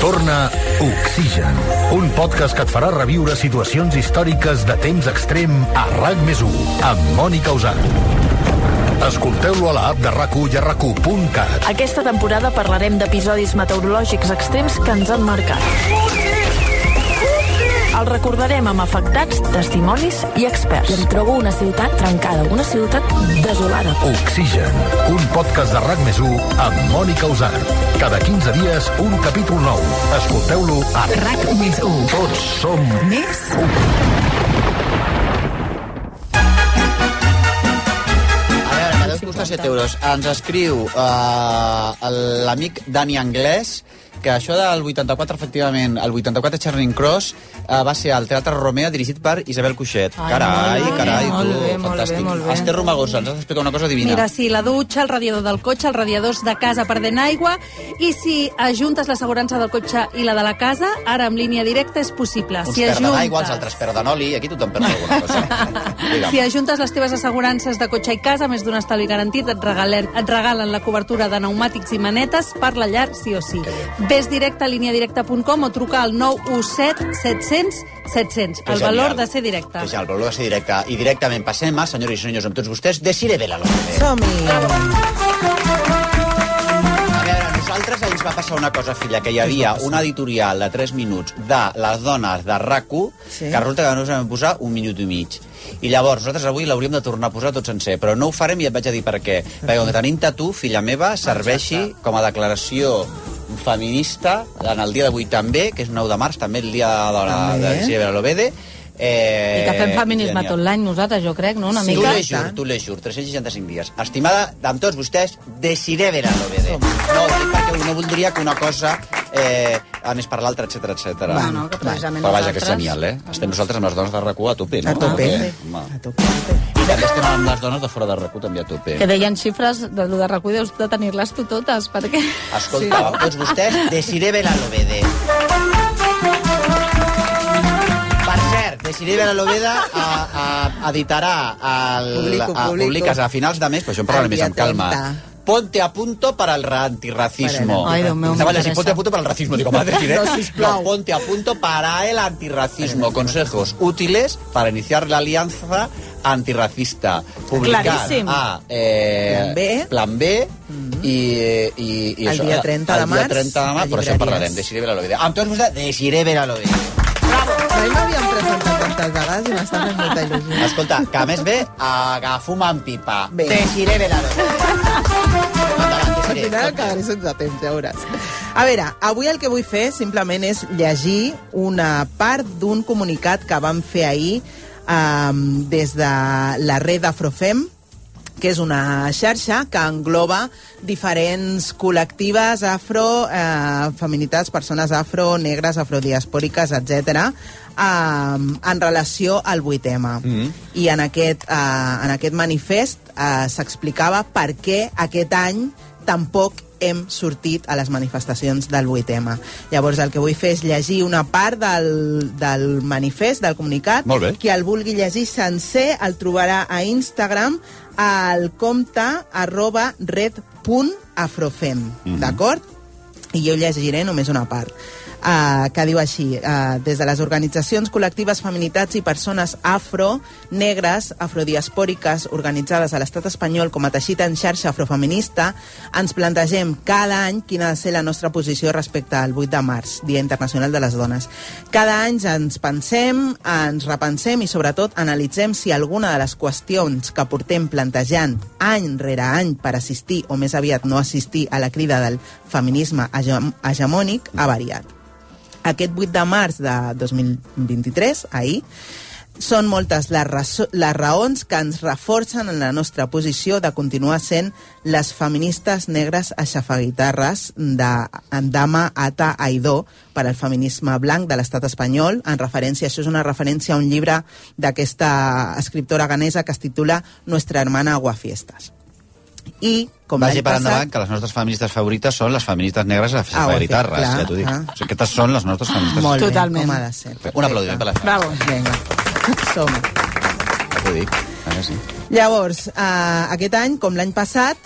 Torna Oxigen, un podcast que et farà reviure situacions històriques de temps extrem a RAC més 1, amb Mònica Usar. Escolteu-lo a l'app de rac i a rac Aquesta temporada parlarem d'episodis meteorològics extrems que ens han marcat. El recordarem amb afectats, testimonis i experts. I em trobo una ciutat trencada, una ciutat desolada. Oxigen, un podcast de RAC més 1 amb Mònica Usar. Cada 15 dies, un capítol nou. Escolteu-lo a RAC més 1. Tots som Més A veure, que deu costar 7 euros. Ens escriu uh, l'amic Dani Anglès que això del 84, efectivament, el 84 Charing Cross uh, va ser al Teatre Romea dirigit per Isabel Cuixet. Ai, carai, molt bé, carai, molt tu, bé, molt fantàstic. bé, molt bé. Esther Romagosa, ens has d'explicar una cosa divina. Mira, sí, la dutxa, el radiador del cotxe, els radiadors de casa perdent aigua, i si ajuntes l'assegurança del cotxe i la de la casa, ara amb línia directa és possible. Uns si perden ajuntes... aigua, els altres perden oli, aquí tothom perd alguna cosa. Si ajuntes les teves assegurances de cotxe i casa, més d'un estalvi garantit, et regalen, et regalen la cobertura de pneumàtics i manetes per la llar sí o sí. Ves directe a lineadirecta.com o truca al 917 700 700. Que El valor genial. de ser directe. Que ja, el valor de ser directe. I directament passem a, senyores i senyors, amb tots vostès, Desiree Vela López. Som-hi! A veure, nosaltres ens va passar una cosa, filla, que hi havia una editorial de 3 minuts de les dones de rac Sí. que resulta que no us vam posar un minut i mig. I llavors, nosaltres avui l'hauríem de tornar a posar tot sencer, però no ho farem i et vaig a dir per què. Perquè com que tenim tu, filla meva, serveixi com a declaració feminista en el dia d'avui també, que és 9 de març, també el dia de la També. de Sílvia Lovede. Eh, I que fem feminisme genial. tot l'any nosaltres, jo crec, no? Una Sí, mica. tu l'eixur, tu l'eixur, 365 dies. Estimada, amb tots vostès, Desiree Vera Lovede. No, ho dic perquè no voldria que una cosa eh, anés per l'altra, etc etc. Bueno, que precisament Però vaja, que és genial, eh? Estem nosaltres amb les dones de RAC1 a tope, no? A tope. Perquè, home, I també estem amb les dones de fora de RAC1 també a tope. Que deien xifres de de recull, deus de tenir-les tu totes, perquè... Escolta, amb tots vostès, Desiree Vera Lovede. Desiree Vera Loveda a, a, editarà el, Publico, a, publico. publiques a finals de mes, però això en parlarem més amb calma. 30. Ponte a punto para el antirracismo. Estaba m'interessa. llegint, ponte a punto para el racismo. Digo, madre, diré. No, sisplau. No, ponte a punto para el antirracismo. Consejos útiles para iniciar la alianza antirracista. Publicar Claríssim. a eh, Plan B. Plan B i, i, i El això, dia 30 de el dia març, 30 de març, però això en parlarem. Desiree Vera Loveda. Amb tots vostès, Desiree Vera Mai m'havíem presentat tantes vegades i m'està fent molta il·lusió. Escolta, que a més ve a fumar amb pipa. Bé. Vera Loveda. Endavant, Al final acabaré sense temps, ja veuràs. A veure, avui el que vull fer simplement és llegir una part d'un comunicat que vam fer ahir um, des de la red Afrofem, que és una xarxa que engloba diferents col·lectives afro, eh, feminitats, persones afro, negres, afrodiaspòriques, etc eh, en relació al 8M. Mm. I en aquest, eh, en aquest manifest eh, s'explicava per què aquest any tampoc hem sortit a les manifestacions del 8M. Llavors, el que vull fer és llegir una part del, del manifest, del comunicat. Molt bé. Qui el vulgui llegir sencer el trobarà a Instagram al compte arroba red.afrofem, Mhm. d'acord? I jo llegiré només una part. Uh, que diu així, uh, des de les organitzacions col·lectives feminitats i persones afro, negres, afrodiaspòriques organitzades a l'estat espanyol com a teixit en xarxa afrofeminista, ens plantegem cada any quina ha de ser la nostra posició respecte al 8 de març, Dia Internacional de les Dones. Cada any ens pensem, ens repensem i sobretot analitzem si alguna de les qüestions que portem plantejant any rere any per assistir o més aviat no assistir a la crida del feminisme hege- hegemònic ha variat. Aquest 8 de març de 2023, ahir, són moltes les, les raons que ens reforcen en la nostra posició de continuar sent les feministes negres aixafaguitarres de Dama Ata Aidó per al feminisme blanc de l'estat espanyol. En referència, això és una referència a un llibre d'aquesta escriptora ganesa que es titula Nuestra hermana Aguafiestas. I, com Vagi per passat... endavant que les nostres feministes favorites són les feministes negres a Ah, ho he fet, guitarres, clar, ja t'ho dic. clar. O sigui, aquestes són les nostres feministes Molt bé, Totalment. com ha de ser. Un aplaudiment per les Bravo. Vinga, som. Ja t'ho dic. Ara sí. Llavors, eh, aquest any, com l'any passat,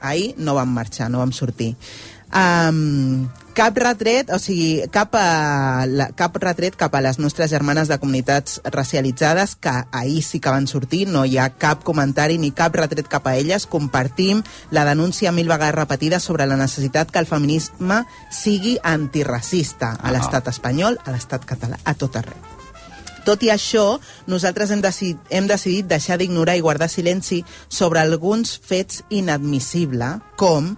ahir no vam marxar, no vam sortir. Um, cap retret, o sigui, cap, a, la, cap retret cap a les nostres germanes de comunitats racialitzades que ahir sí que van sortir, no hi ha cap comentari ni cap retret cap a elles. Compartim la denúncia mil vegades repetida sobre la necessitat que el feminisme sigui antiracista a l'estat espanyol, a l'estat català, a tot arreu. Tot i això, nosaltres hem decidit, hem decidit deixar d'ignorar i guardar silenci sobre alguns fets inadmissibles, com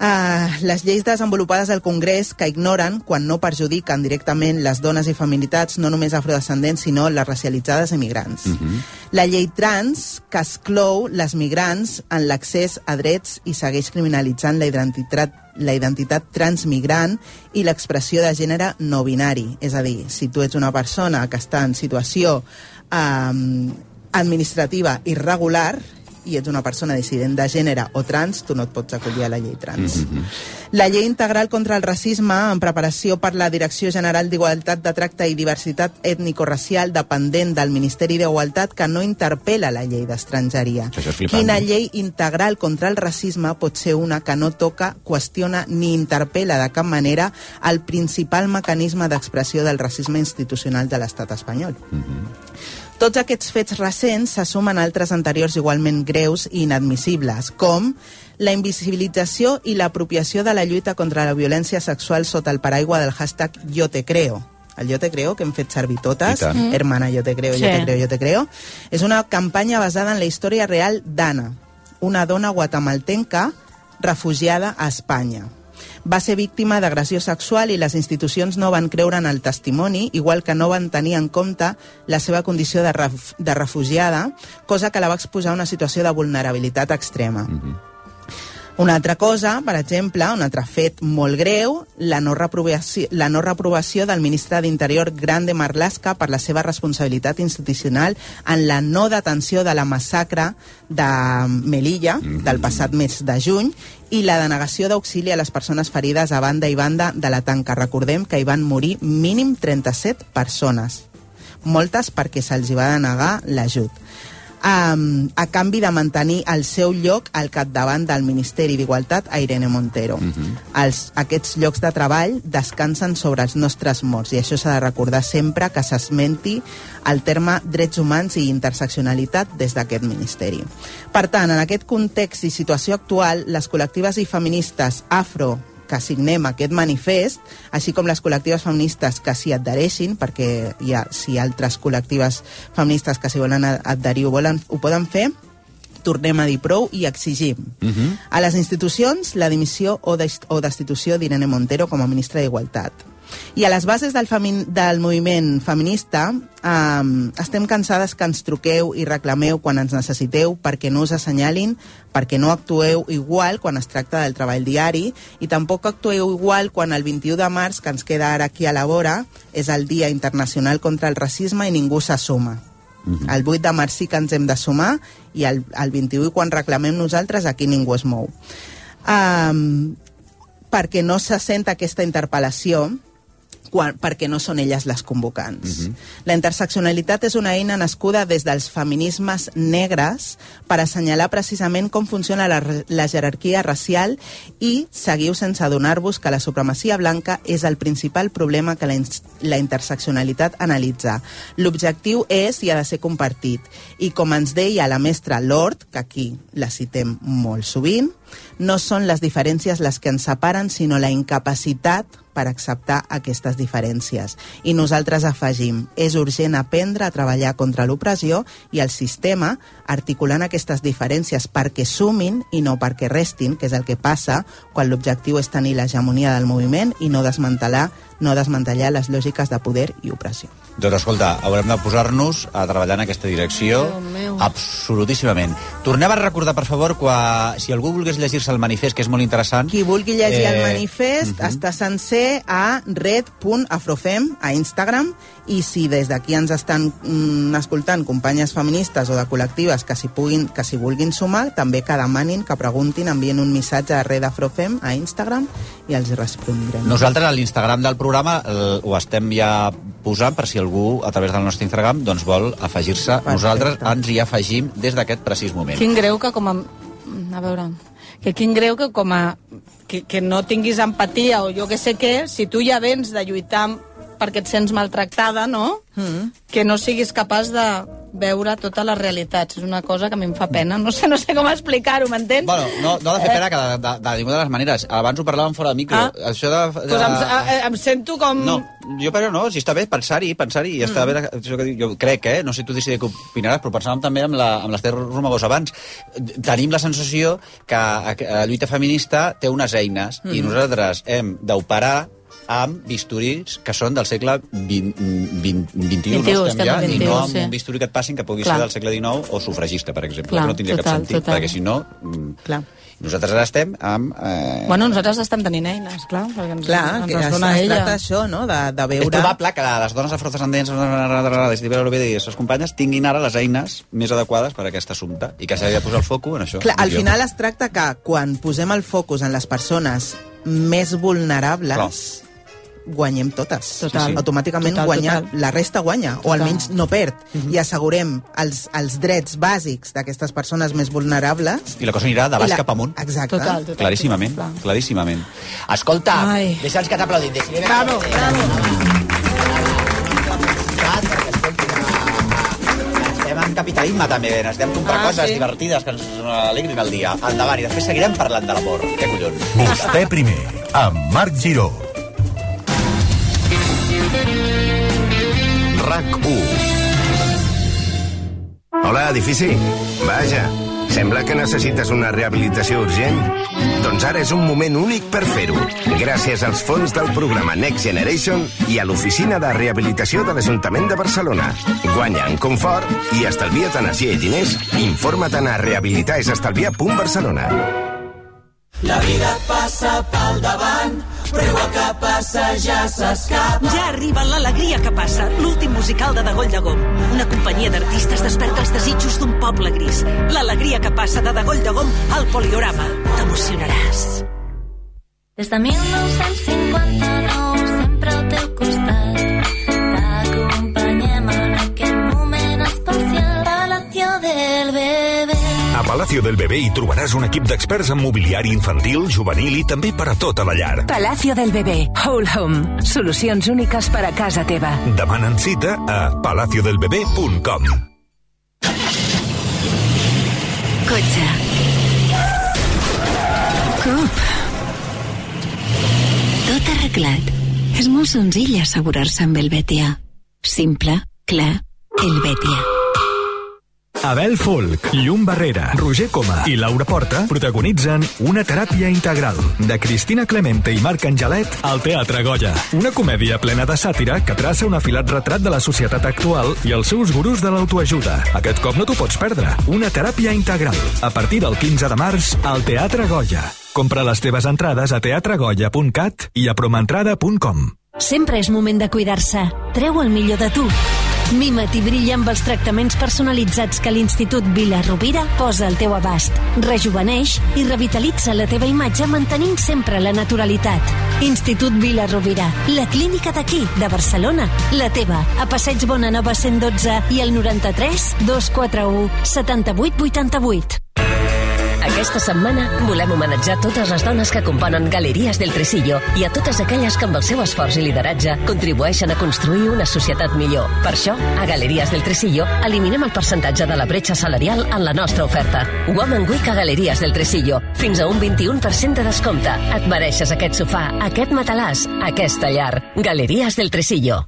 Uh, les lleis desenvolupades al Congrés que ignoren, quan no perjudiquen directament les dones i feminitats, no només afrodescendents, sinó les racialitzades i migrants. Mm -hmm. La llei trans, que exclou les migrants en l'accés a drets i segueix criminalitzant la identitat, la identitat transmigrant i l'expressió de gènere no binari. És a dir, si tu ets una persona que està en situació um, administrativa irregular, i ets una persona dissident de gènere o trans, tu no et pots acollir a la llei trans. Mm -hmm. La llei integral contra el racisme, en preparació per la Direcció General d'Igualtat de Tracte i Diversitat Ètnico-Racial, dependent del Ministeri d'Igualtat, que no interpel·la la llei d'estrangeria. Quina llei integral contra el racisme pot ser una que no toca, qüestiona ni interpel·la de cap manera el principal mecanisme d'expressió del racisme institucional de l'estat espanyol? Tots aquests fets recents se sumen a altres anteriors igualment greus i inadmissibles, com la invisibilització i l'apropiació de la lluita contra la violència sexual sota el paraigua del hashtag Yo te creo. El Yo te creo, que hem fet servir totes, mm. hermana, yo te creo, yo Sí. te creo, yo te creo, és una campanya basada en la història real d'Anna, una dona guatemaltenca refugiada a Espanya. Va ser víctima d'agressió sexual i les institucions no van creure en el testimoni, igual que no van tenir en compte la seva condició de, ref de refugiada, cosa que la va exposar a una situació de vulnerabilitat extrema. Mm -hmm. Una altra cosa, per exemple, un altre fet molt greu, la no reprovació, la no reprovació del ministre d'Interior Grande Marlaska per la seva responsabilitat institucional en la no detenció de la massacre de Melilla del passat mes de juny i la denegació d'auxili a les persones ferides a banda i banda de la tanca. Recordem que hi van morir mínim 37 persones, moltes perquè se'ls va denegar l'ajut um, a canvi de mantenir el seu lloc al capdavant del Ministeri d'Igualtat a Irene Montero. Uh -huh. els, aquests llocs de treball descansen sobre els nostres morts i això s'ha de recordar sempre que s'esmenti el terme drets humans i interseccionalitat des d'aquest Ministeri. Per tant, en aquest context i situació actual, les col·lectives i feministes afro que signem aquest manifest, així com les col·lectives feministes que s'hi adhereixin, perquè hi ha, si altres col·lectives feministes que s'hi volen adherir ho, volen, ho poden fer, tornem a dir prou i exigim Uh -huh. a les institucions la dimissió o, dest o destitució d'Irene Montero com a ministra d'Igualtat. I a les bases del, femi del moviment feminista um, estem cansades que ens truqueu i reclameu quan ens necessiteu perquè no us assenyalin, perquè no actueu igual quan es tracta del treball diari i tampoc actueu igual quan el 21 de març, que ens queda ara aquí a la vora, és el Dia Internacional contra el Racisme i ningú s'assuma. El 8 de març sí que ens hem de sumar i el, el 21 quan reclamem nosaltres aquí ningú es mou. Um, perquè no se sent aquesta interpel·lació quan, perquè no són elles les convocants. La interseccionalitat és una eina nascuda des dels feminismes negres per assenyalar precisament com funciona la, la jerarquia racial i seguiu sense adonar-vos que la supremacia blanca és el principal problema que la, la interseccionalitat analitza. L'objectiu és i ha de ser compartit. I com ens deia la mestra Lord, que aquí la citem molt sovint, no són les diferències les que ens separen, sinó la incapacitat per acceptar aquestes diferències. I nosaltres afegim, és urgent aprendre a treballar contra l'opressió i el sistema articulant aquestes diferències perquè sumin i no perquè restin, que és el que passa quan l'objectiu és tenir l'hegemonia del moviment i no desmantelar, no desmantellar les lògiques de poder i opressió. Doncs escolta, haurem de posar-nos a treballar en aquesta direcció absolutíssimament. Tornem a recordar, per favor, quan, si algú volgués llegir-se el manifest, que és molt interessant... Qui vulgui llegir eh, el manifest uh -huh. està sencer a red.afrofem a Instagram i si des d'aquí ens estan mm, escoltant companyes feministes o de col·lectives que s'hi puguin que s'hi vulguin sumar, també que demanin, que preguntin, envien un missatge a Red Afrofem a Instagram i els respondrem. Nosaltres a l'Instagram del programa el, ho estem ja posant per si algú a través del nostre Instagram doncs, vol afegir-se. Nosaltres ens hi afegim des d'aquest precís moment. Quin greu que com a... A veure... Que quin greu que com a... Que, que no tinguis empatia o jo que sé què, si tu ja vens de lluitar perquè et sents maltractada, no? Mm. Que no siguis capaç de veure totes les realitats. És una cosa que a mi em fa pena. No sé, no sé com explicar-ho, m'entens? Bueno, no, no ha de fer pena que de, de, de ninguna de les maneres. Abans ho parlàvem fora de micro. Ah. Això de... de... Pues em, eh, em sento com... No, jo però no, si està bé pensar-hi, pensar-hi, i està Mm. bé, això que dic, jo crec, eh? no sé tu decidir què opinaràs, però pensàvem també amb, la, amb l'Ester Romagós abans. Tenim la sensació que a- que la lluita feminista té unes eines i Mm. nosaltres hem d'operar amb bisturís que són del segle XX, XX, XXI, 21, no estem ja, i 21, no amb sí. un bisturí que et passin que pugui Clar. ser del segle XIX o sufragista, per exemple, Clar, que no tindria total, cap sentit, total. perquè si no... mm, Clar. Nosaltres ara estem amb... Eh, Bueno, nosaltres estem tenint eines, clar, perquè ens, Clar, ens que es, dona es ella. tracta d'això, no?, de, de És veure... probable que les dones afrodescendents i les seves companyes tinguin ara les eines més adequades per a aquest assumpte i que s'ha de posar el foco en això. Clar, al final es tracta que quan posem el focus en les persones més vulnerables, guanyem totes. Total. Sí, sí. Automàticament Total, guanya, total. la resta guanya, o Total. almenys no perd, i assegurem els, els drets bàsics d'aquestes persones més vulnerables. I la cosa anirà de baix la- cap amunt. Exacte. Total, total. Claríssimament, claríssimament. Escolta, Ai. deixa'ns que t'aplaudim. Bravo, bravo. Estem en capitalisme també, necessitem comprar Ah, coses sí? divertides que ens alegrin el dia. Endavant, i després seguirem parlant de l'amor. Què collons? Vostè primer, amb Marc Giró. RAC 1 Hola, edifici. Vaja, sembla que necessites una rehabilitació urgent. Doncs ara és un moment únic per fer-ho. Gràcies als fons del programa Next Generation i a l'oficina de rehabilitació de l'Ajuntament de Barcelona. Guanya en confort i estalvia't energia i diners. Informa't a rehabilitaesestalviar.barcelona. La vida passa pel davant, però igual que passa ja s'escapa. Ja arriba l'alegria que passa, l'últim musical de Dagoll de Gom. Una companyia d'artistes desperta els desitjos d'un poble gris. L'alegria que passa de Dagoll de Gom al Poliorama. T'emocionaràs. Des de 1959 A Palacio del Bebé hi trobaràs un equip d'experts en mobiliari infantil, juvenil i també per a tota la llar. Palacio del Bebé, Whole Home. Solucions úniques per a casa teva. Demanen cita a palaciodelbebé.com. Cotxe. Cop. Tot arreglat. És molt senzill assegurar-se amb el Betia. Simple, clar, el Betia. Abel Folk, Llum Barrera, Roger Coma i Laura Porta protagonitzen Una teràpia integral, de Cristina Clemente i Marc Angelet al Teatre Goya. Una comèdia plena de sàtira que traça un afilat retrat de la societat actual i els seus gurus de l'autoajuda. Aquest cop no t'ho pots perdre. Una teràpia integral, a partir del 15 de març al Teatre Goya. Compra les teves entrades a teatregoya.cat i a promentrada.com. Sempre és moment de cuidar-se. Treu el millor de tu. Mima't i brilla amb els tractaments personalitzats que l'Institut Vila Rovira posa al teu abast. Rejuveneix i revitalitza la teva imatge mantenint sempre la naturalitat. Institut Vila Rovira, la clínica d'aquí, de Barcelona. La teva, a Passeig Bonanova 112 i el 93 241 78 88. Aquesta setmana volem homenatjar totes les dones que componen Galeries del Tresillo i a totes aquelles que amb el seu esforç i lideratge contribueixen a construir una societat millor. Per això, a Galeries del Tresillo eliminem el percentatge de la bretxa salarial en la nostra oferta. Woman Week a Galeries del Tresillo. Fins a un 21% de descompte. Et mereixes aquest sofà, aquest matalàs, aquesta llar. Galeries del Tresillo.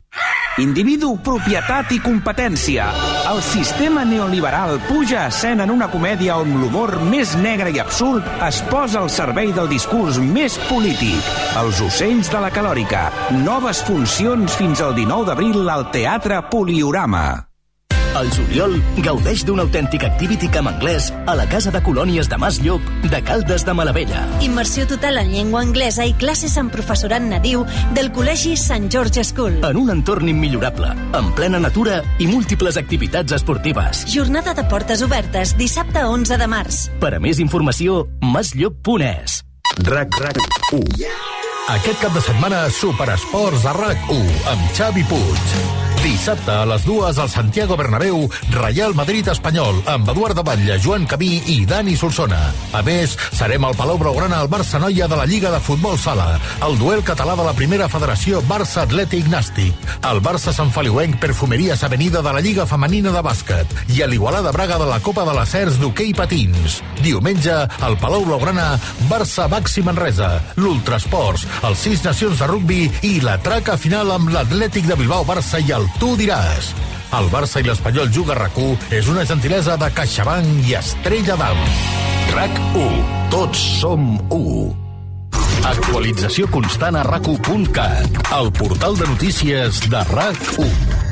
Individu, propietat i competència. El sistema neoliberal puja a escena en una comèdia on l'humor més negre i absurd es posa al servei del discurs més polític. Els ocells de la calòrica. Noves funcions fins al 19 d'abril al Teatre Poliorama. Al juliol, gaudeix d'un autèntic activity camp anglès a la Casa de Colònies de Mas Llop de Caldes de Malavella. Immersió total en llengua anglesa i classes amb professorat nadiu del Col·legi Sant George School. En un entorn immillorable, en plena natura i múltiples activitats esportives. Jornada de portes obertes, dissabte 11 de març. Per a més informació, masllop.es. RAC RAC 1. Aquest cap de setmana, Superesports a RAC 1 amb Xavi Puig. Dissabte a les dues al Santiago Bernabéu, Real Madrid Espanyol, amb Eduard de Batlle, Joan Camí i Dani Solsona. A més, serem al Palau Blaugrana al Barça Noia de la Lliga de Futbol Sala, el duel català de la primera federació Barça Atlètic Nàstic, el Barça Sant Feliuenc Perfumeries Avenida de la Lliga Femenina de Bàsquet i a l'Igualada Braga de la Copa de les Cers d'hoquei patins. Diumenge, al Palau Blaugrana, Barça Baxi Manresa, l'Ultrasports, els Sis Nacions de Rugbi i la traca final amb l'Atlètic de Bilbao Barça i el Tu diràs. El Barça i l'Espanyol Juga rac és una gentilesa de CaixaBank i Estrella d'Am. RAC1. Tots som 1. Actualització constant a rac1.cat, el portal de notícies de RAC1.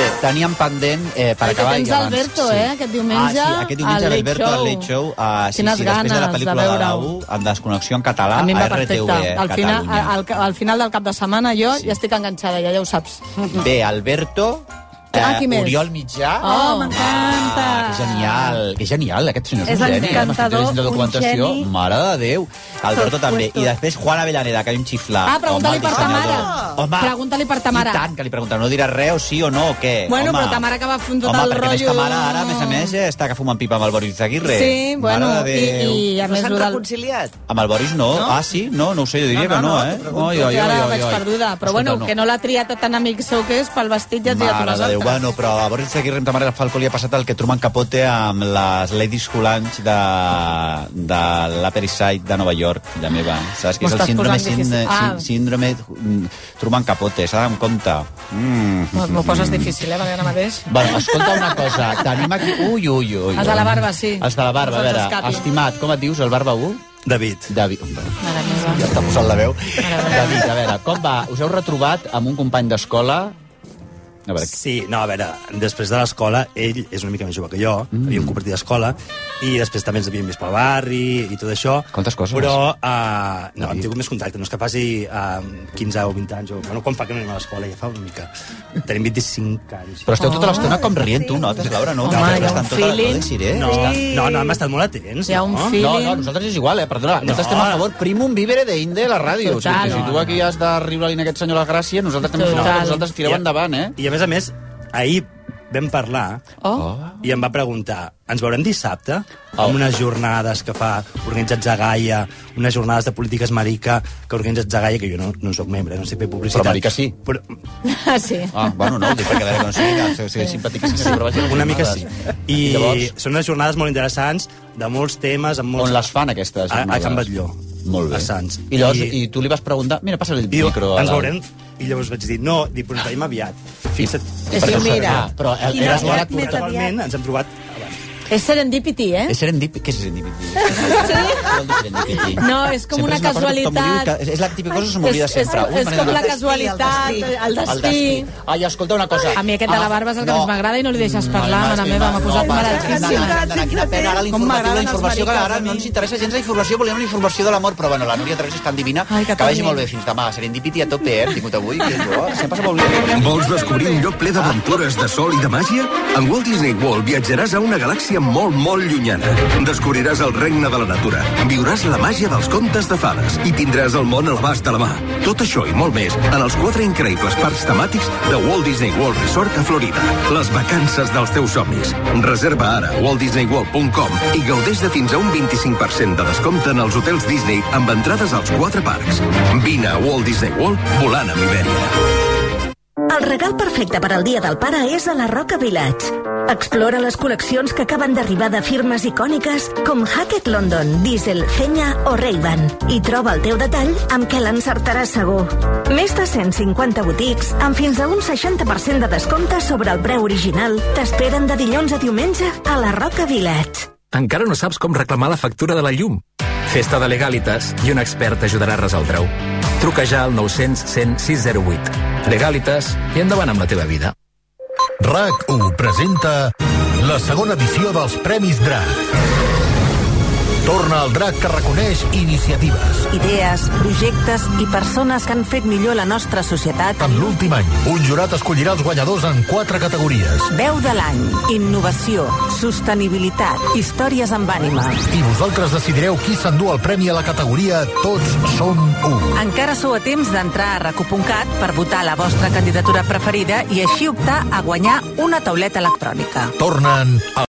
Bé, teníem pendent, eh, per Ai, que acabar... tens abans- Alberto, eh, aquest diumenge, Ah, sí, aquest diumenge al Alberto al Show. Late Show. Uh, sí, Quines sí, després de la ganes de pel·lícula de, la. U, en desconnexió en català, A mi a RTV perfecte. Al final, al, al final del cap de setmana jo ja estic enganxada, ja, ja ho saps. Bé, Alberto, eh, Ah, qui més? Oriol Mitjà... Oh, m'encanta! Que genial, que genial, aquest senyor és, És un geni. eh? encantador, llegint la un documentació. geni. Mare de Déu. Alberto Por també. I després Juan Avellaneda, que hay un xifla. Ah, pregunta-li Home, per dissenyador. Tamara. Home, Pregunta-li per Tamara. I tant, que li pregunta. No dirà res o sí o no o què? Bueno, Home. però Tamara que va fer tot Home, el perquè a més rotllo... Tamara ara, a més a més, eh, està que fumant pipa amb el Boris Aguirre. Sí, bueno, Mare de i, Déu. i a No més... s'han lo del- reconciliat? Amb el Boris no. No? Ah, sí? No, no ho sé, jo diria No, que no, no, no, eh? t'ho pregunto. Oi, oi, Jo ara oi, oi, vaig oi. perduda. Però Escolta, bueno, que no l'ha triat tan amic seu que és pel vestit Mare unes de Déu, bueno, però a Boris Aguirre amb Tamara Falco li ha passat el que Truman Capote amb les Ladies Coulange de, de l'Upper East Side de Nova York, la meva. Saps que és el síndrome, síndrome, Ah. síndrome mm, Truman Capote, s'ha d'anar en compte. Mm. No, M'ho poses difícil, eh, ara mateix... Bueno, escolta una cosa, tenim aquí... Ui, ui, ui. Els de la barba, sí. Els de la barba, a veure, escapi. estimat, com et dius, el barba 1? David. David. Mare meva. Ja està posant la veu. David, a veure, com va? Us heu retrobat amb un company d'escola? A veure, Sí, no, a veure, després de l'escola, ell és una mica més jove que jo, mm. havíem compartit escola, i després també ens havíem vist pel barri i tot això. Quantes coses? Però, uh, no, hem tingut més contacte, no és que faci uh, 15 o 20 anys, o, bueno, quan fa que no anem a l'escola, ja fa una mica. Tenim 25 anys. Però esteu tota l'estona com rient, tu, no? Tens, Laura, no? Home, no, hi ha un tota- feeling. No, deixiré. No, no, no, hem estat molt atents, Hi ha un no? feeling. No, no, nosaltres és igual, eh? Perdona, No. nosaltres estem a favor primum vivere de Inde a la ràdio. O sigui, Total. si tu No, aquí has de riure-li a aquest senyor la gràcia, nosaltres Total. nosaltres tireu endavant, eh? I a més a més, ahir vam parlar oh. i em va preguntar ens veurem dissabte oh. amb unes jornades que fa organitzats a Gaia unes jornades de polítiques marica que organitzats a Gaia, que jo no, no soc membre no sé fer publicitat. Però marica sí. Però, Ah, sí. Ah, bueno, no, ho dic perquè no sigui, que sigui simpàtic, sí, però vaig a una mica sí. jornades. I Llavors? són unes jornades molt interessants de molts temes amb molts... On les fan, aquestes A, a jornades? Can Batlló. Molt bé. A Sants. I llavors, i, tu li vas preguntar... Mira, passa el Diu, micro. a ens veurem i llavors vaig dir, no, dic, però ens veiem aviat. Fixa't. I sí, mira. Però I eres casualment ens hem trobat. És serendipity, eh? És serendipity. Què és serendipity? Sí? No, és com Sempre una és casualitat. que- és la típica cosa que se m'oblida És- sempre. és- és com la casualitat, el destí. Ai, escolta una cosa. A mi aquest de la barba és el que no. més m'agrada i no li deixes parlar, mare meva, m'ha posat anda, anda, Quina ara l'informatiu, la informació, que ara no ens interessa gens la informació, volíem la informació de l'amor, però bueno, la Núria Teresa és tan divina que vagi molt bé fins demà. Serendipity a tope, eh? Hem tingut avui. Sempre. Vols descobrir un lloc ple d'aventures, de sol i de màgia? En Walt Disney World viatjaràs a una galàxia molt, molt llunyana. Descobriràs el regne de la natura, viuràs la màgia dels contes de fades i tindràs el món a l'abast de la mà. Tot això i molt més en els quatre increïbles parcs temàtics de Walt Disney World Resort a Florida. Les vacances dels teus somnis. Reserva ara a waltdisneyworld.com i gaudeix de fins a un 25% de descompte en els hotels Disney amb entrades als quatre parcs. Vine a Walt Disney World volant amb Iberia. El regal perfecte per al Dia del Pare és a la Roca Village. Explora les col·leccions que acaben d'arribar de firmes icòniques com Hackett London, Diesel, Fenya o Ray-Ban i troba el teu detall amb què l'encertaràs segur. Més de 150 botics amb fins a un 60% de descompte sobre el preu original t'esperen de dilluns a diumenge a la Roca Village. Encara no saps com reclamar la factura de la llum? Festa de Legalitas i un expert t'ajudarà a resoldre-ho. Truca ja al 900 100 608. Legalitas i endavant amb la teva vida. RAC1 presenta la segona edició dels Premis DRAC. Torna el DRAC que reconeix iniciatives. Idees, projectes i persones que han fet millor la nostra societat. En l'últim any, un jurat escollirà els guanyadors en quatre categories. Veu de l'any, innovació, sostenibilitat, històries amb ànima. I vosaltres decidireu qui s'endú el premi a la categoria Tots som u. Encara sou a temps d'entrar a recu.cat per votar la vostra candidatura preferida i així optar a guanyar una tauleta electrònica. Tornen